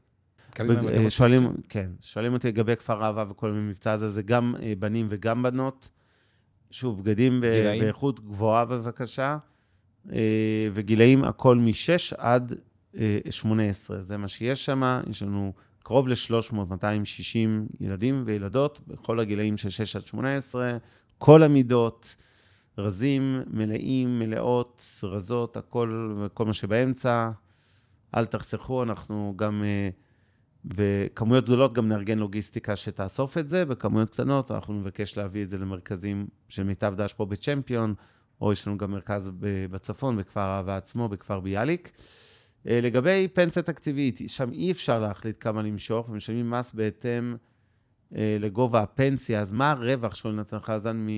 המשכורת. שואלים, כן, שואלים אותי לגבי כפר אהבה וכל המבצע הזה, זה גם אה, בנים וגם בנות. שוב, בגדים גילאים? באיכות גבוהה בבקשה, אה, וגילאים הכל מ-6 עד אה, 18, זה מה שיש שם. יש לנו קרוב ל-300, 260 ילדים וילדות בכל הגילאים של 6 עד 18, כל המידות, רזים, מלאים, מלאות, רזות, הכל וכל מה שבאמצע. אל תחסכו, אנחנו גם אה, בכמויות גדולות גם נארגן לוגיסטיקה שתאסוף את זה, בכמויות קטנות אנחנו נבקש להביא את זה למרכזים של מיטב דש פה בצ'מפיון, או יש לנו גם מרכז בצפון, בכפר אהבה עצמו, בכפר ביאליק. אה, לגבי פנסיה תקציבית, שם אי אפשר להחליט כמה למשוך, ומשלמים מס בהתאם אה, לגובה הפנסיה, אז מה הרווח, שואל נתן חזן, מ...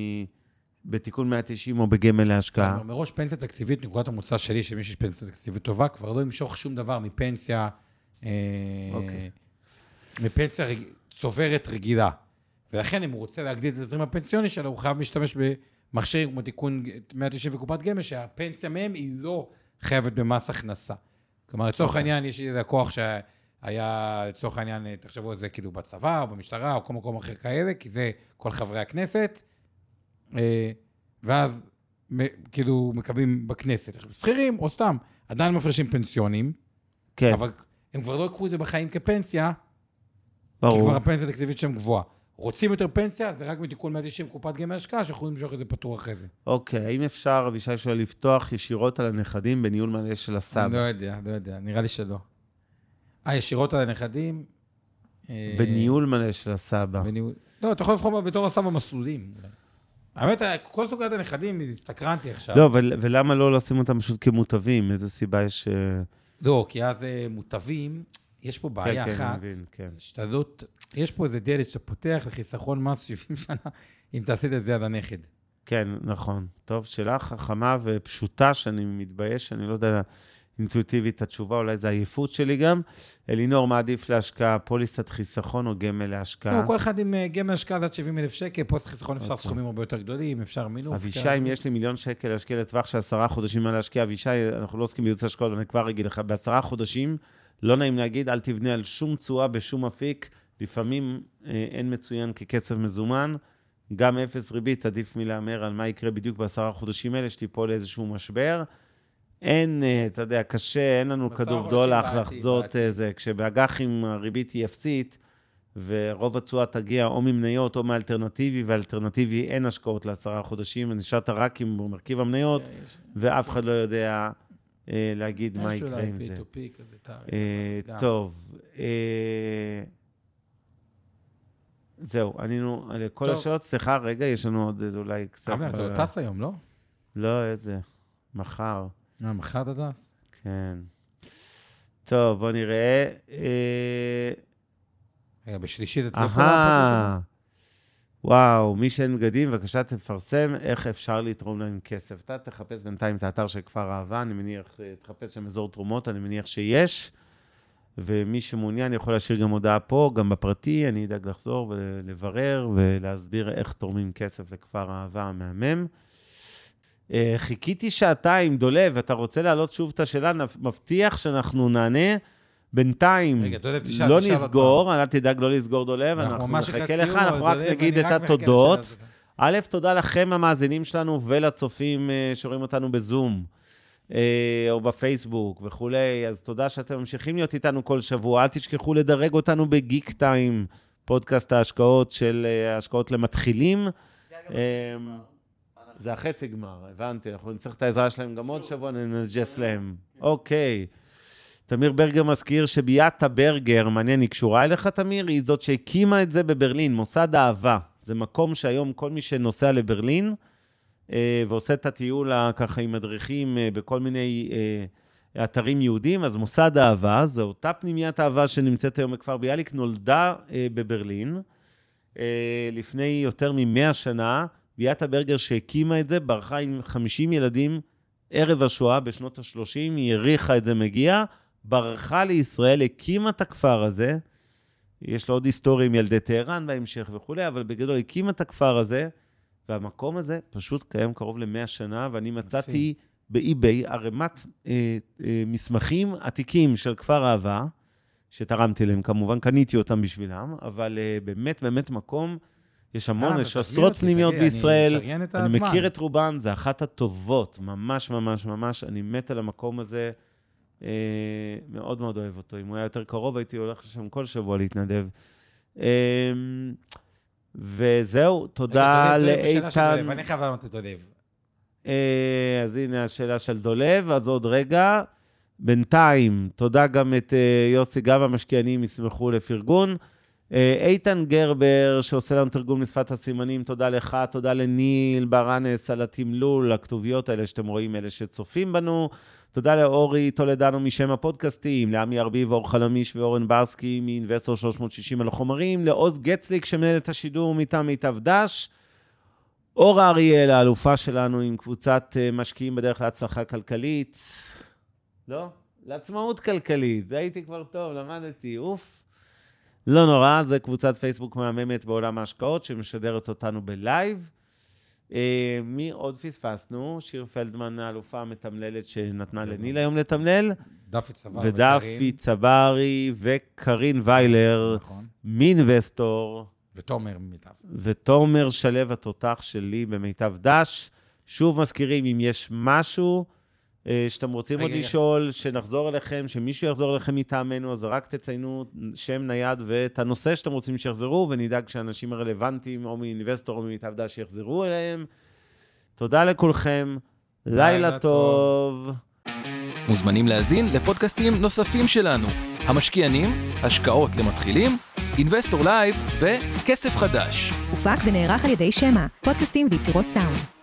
בתיקון 190 או בגמל להשקעה? מראש פנסיה תקציבית, נקודת המוצא שלי, שמי שיש פנסיה תקציבית טובה, כבר לא ימשוך שום דבר מפנסיה, אה, אוקיי. מפנסיה רג... צוברת רגילה. ולכן, אם הוא רוצה להגדיל את התזרים הפנסיוני שלו, הוא חייב להשתמש במכשירים כמו תיקון 190 וקופת גמל, שהפנסיה מהם היא לא חייבת במס הכנסה. כלומר, לצורך. העניין, יש לי לקוח שהיה, לצורך העניין, תחשבו על זה כאילו בצבא, או במשטרה, או כל מקום אחר כאלה, כי זה כל חברי הכנסת. אה, ואז כאילו מקבלים בכנסת. עכשיו, שכירים או סתם, עדיין מפרשים פנסיונים, כן, אבל הם כבר לא יקחו את זה בחיים כפנסיה, כי ברור. כבר הפנסיה התקציבית שלהם גבוהה. רוצים יותר פנסיה, זה רק מתיקון 190 קופת גמל השקעה, שיכולים למשוך את זה פטור אחרי זה. אוקיי, האם אפשר, אבישי שואל, לפתוח ישירות על הנכדים בניהול מלא של אני לא הסבא? יודע, לא יודע, נראה לי שלא. אה, ישירות על הנכדים? אה, בניהול מלא של הסבא. בניהול... לא, אתה יכול לבחור בתור הסבא מסלולים. האמת, כל סוגיית הנכדים, הסתקרנתי עכשיו. לא, ול- ולמה לא לשים אותם פשוט כמוטבים? איזה סיבה יש... אה, לא, כי אז אה, מוטבים, יש פה בעיה כן, כן, אחת, אני מבין, כן. שאתה לא... יש פה איזה דלת שאתה פותח לחיסכון מס 70 שנה, <laughs> אם תעשה את זה עד הנכד. כן, נכון. טוב, שאלה חכמה ופשוטה, שאני מתבייש, שאני לא יודע אינטואיטיבית התשובה, אולי זה עייפות שלי גם. אלינור, מה עדיף להשקעה, פוליסת חיסכון או גמל להשקעה? לא, כל אחד עם אה, גמל השקעה זה עד 70 אלף שקל, פוסט חיסכון אפשר אוקיי. סכומים הרבה יותר גדולים, אפשר מינוף. אבישי, כן. אם יש לי מיליון שקל להשקיע לטווח של עשרה חודשים מה להשקיע, אבישי, אנחנו לא עוסקים בייעוץ השקעות, אני כבר אגיד לך, בעשרה חודשים, לא נעים להגיד, אל תבנה על שום תשואה בשום אפיק, לפעמים אה, אין מצוין ככסף מזומן, גם אפס ריבית, עדיף מלהמר על מה יקרה בדיוק בעשרה חודשים האלה, שתיפול לאיזשהו משבר. אין, אה, אתה יודע, קשה, אין לנו כדור דולח לחזות בעתיד. אה, זה. כשבאג"חים הריבית היא אפסית, ורוב התשואה תגיע או ממניות או מאלטרנטיבי, ואלטרנטיבי אין השקעות לעשרה חודשים, ונשארת רק עם מרכיב המניות, כן, ואף אחד לא יודע להגיד מה יש יקרה עם זה. P2P כזה, תאריך, אה. טוב, אה, זהו, ענינו על כל. השאלות. סליחה, רגע, יש לנו עוד איזה אולי קצת... אבנר, אתה אה, לא טס היום, לא? לא, איזה, מחר. אה, מחר אתה טס? כן. טוב, בוא נראה. אה, רגע, בשלישית אתה לא יכול להפוך אהה. וואו, מי שאין בגדים, בבקשה תפרסם איך אפשר לתרום להם כסף. אתה תחפש בינתיים את האתר של כפר אהבה, אני מניח, אה, תחפש שם אזור תרומות, אני מניח שיש. ומי שמעוניין יכול להשאיר גם הודעה פה, גם בפרטי, אני אדאג לחזור ולברר ולהסביר איך תורמים כסף לכפר אהבה המהמם. אה, חיכיתי שעתיים, דולב, אתה רוצה להעלות שוב את השאלה? מבטיח שאנחנו נענה. בינתיים, רגע, דולב, תשאל, לא תשאל נסגור, אל תדאג לא לסגור דולב, אנחנו נחכה לך, אנחנו רק נגיד את התודות. א', תודה לכם המאזינים שלנו ולצופים אה, שרואים אותנו בזום, אה, או בפייסבוק וכולי, אז תודה שאתם ממשיכים להיות איתנו כל שבוע. אל תשכחו לדרג אותנו בגיק טיים, פודקאסט ההשקעות של אה, ההשקעות למתחילים. זה החצי גמר, הבנתי, אנחנו נצטרך את העזרה שלהם גם עוד שבוע, ננג'ס להם. אוקיי. תמיר ברגר מזכיר שביאטה ברגר, מעניין, היא קשורה אליך, תמיר? היא זאת שהקימה את זה בברלין, מוסד אהבה. זה מקום שהיום כל מי שנוסע לברלין אה, ועושה את הטיול ככה עם מדריכים אה, בכל מיני אה, אתרים יהודיים, אז מוסד אהבה, זו אותה פנימיית אהבה שנמצאת היום בכפר ביאליק, נולדה אה, בברלין אה, לפני יותר מ-100 שנה. ביאטה ברגר שהקימה את זה, ברחה עם 50 ילדים ערב השואה בשנות ה-30, היא העריכה את זה מגיע, ברחה לישראל, הקימה את הכפר הזה, יש לו עוד היסטוריה עם ילדי טהרן בהמשך וכולי, אבל בגדול הקימה את הכפר הזה, והמקום הזה פשוט קיים קרוב ל-100 שנה, ואני מצאתי באי-ביי ערימת אה, אה, מסמכים עתיקים של כפר אהבה, שתרמתי להם, כמובן, קניתי אותם בשבילם, אבל אה, באמת, באמת מקום, יש המון, יש עשרות פנימיות תגיד, אני בישראל. אני הזמן. מכיר את רובן, זה אחת הטובות, ממש ממש ממש, אני מת על המקום הזה, מאוד מאוד אוהב אותו. אם הוא היה יותר קרוב, הייתי הולך לשם כל שבוע להתנדב. אה, וזהו, תודה לאיתן. אני חייב לענות את דולב. אה, אז הנה השאלה של דולב, אז עוד רגע. בינתיים, תודה גם את אה, יוסי, גם המשקיענים ישמחו לפרגון. אה, איתן גרבר, שעושה לנו תרגום לשפת הסימנים, תודה לך, תודה לניל ברנס על התמלול, הכתוביות האלה שאתם רואים, אלה שצופים בנו. תודה לאורי טולדנו משם הפודקאסטים, לעמי ארביב, אור חלמיש ואורן ברסקי מאינבסטור 360 על החומרים, לעוז גצליק שמנהל את השידור מטעם מיטב דש. אורה אריאל, האלופה שלנו עם קבוצת אה, משקיעים בדרך להצלחה כלכלית. לא? לעצמאות כלכלית, הייתי כבר טוב, למדתי, אוף. לא נורא, זה קבוצת פייסבוק מהממת בעולם ההשקעות שמשדרת אותנו ב live. אה, מי עוד פספסנו? שיר פלדמן, האלופה המתמללת שנתנה לניל היום לתמלל, דפי צבא ודפי צברי וקרין ויילר נכון. מאינבסטור. ותומר מיטב. ותומר שלו התותח שלי במיטב דש. שוב מזכירים, אם יש משהו שאתם רוצים עוד. לשאול, שנחזור אליכם, שמישהו יחזור אליכם מטעמנו, אז רק תציינו שם נייד ואת הנושא שאתם רוצים שיחזרו, ונדאג שהאנשים הרלוונטיים, או מאינבסטור או ממיטב דש, שיחזרו אליהם. תודה לכולכם, לילה לילה טוב. מוזמנים להאזין לפודקאסטים נוספים שלנו, המשקיענים, השקעות למתחילים, אינבסטור לייב וכסף חדש. הופק ונערך על ידי שמע, פודקאסטים ויצירות סאונד.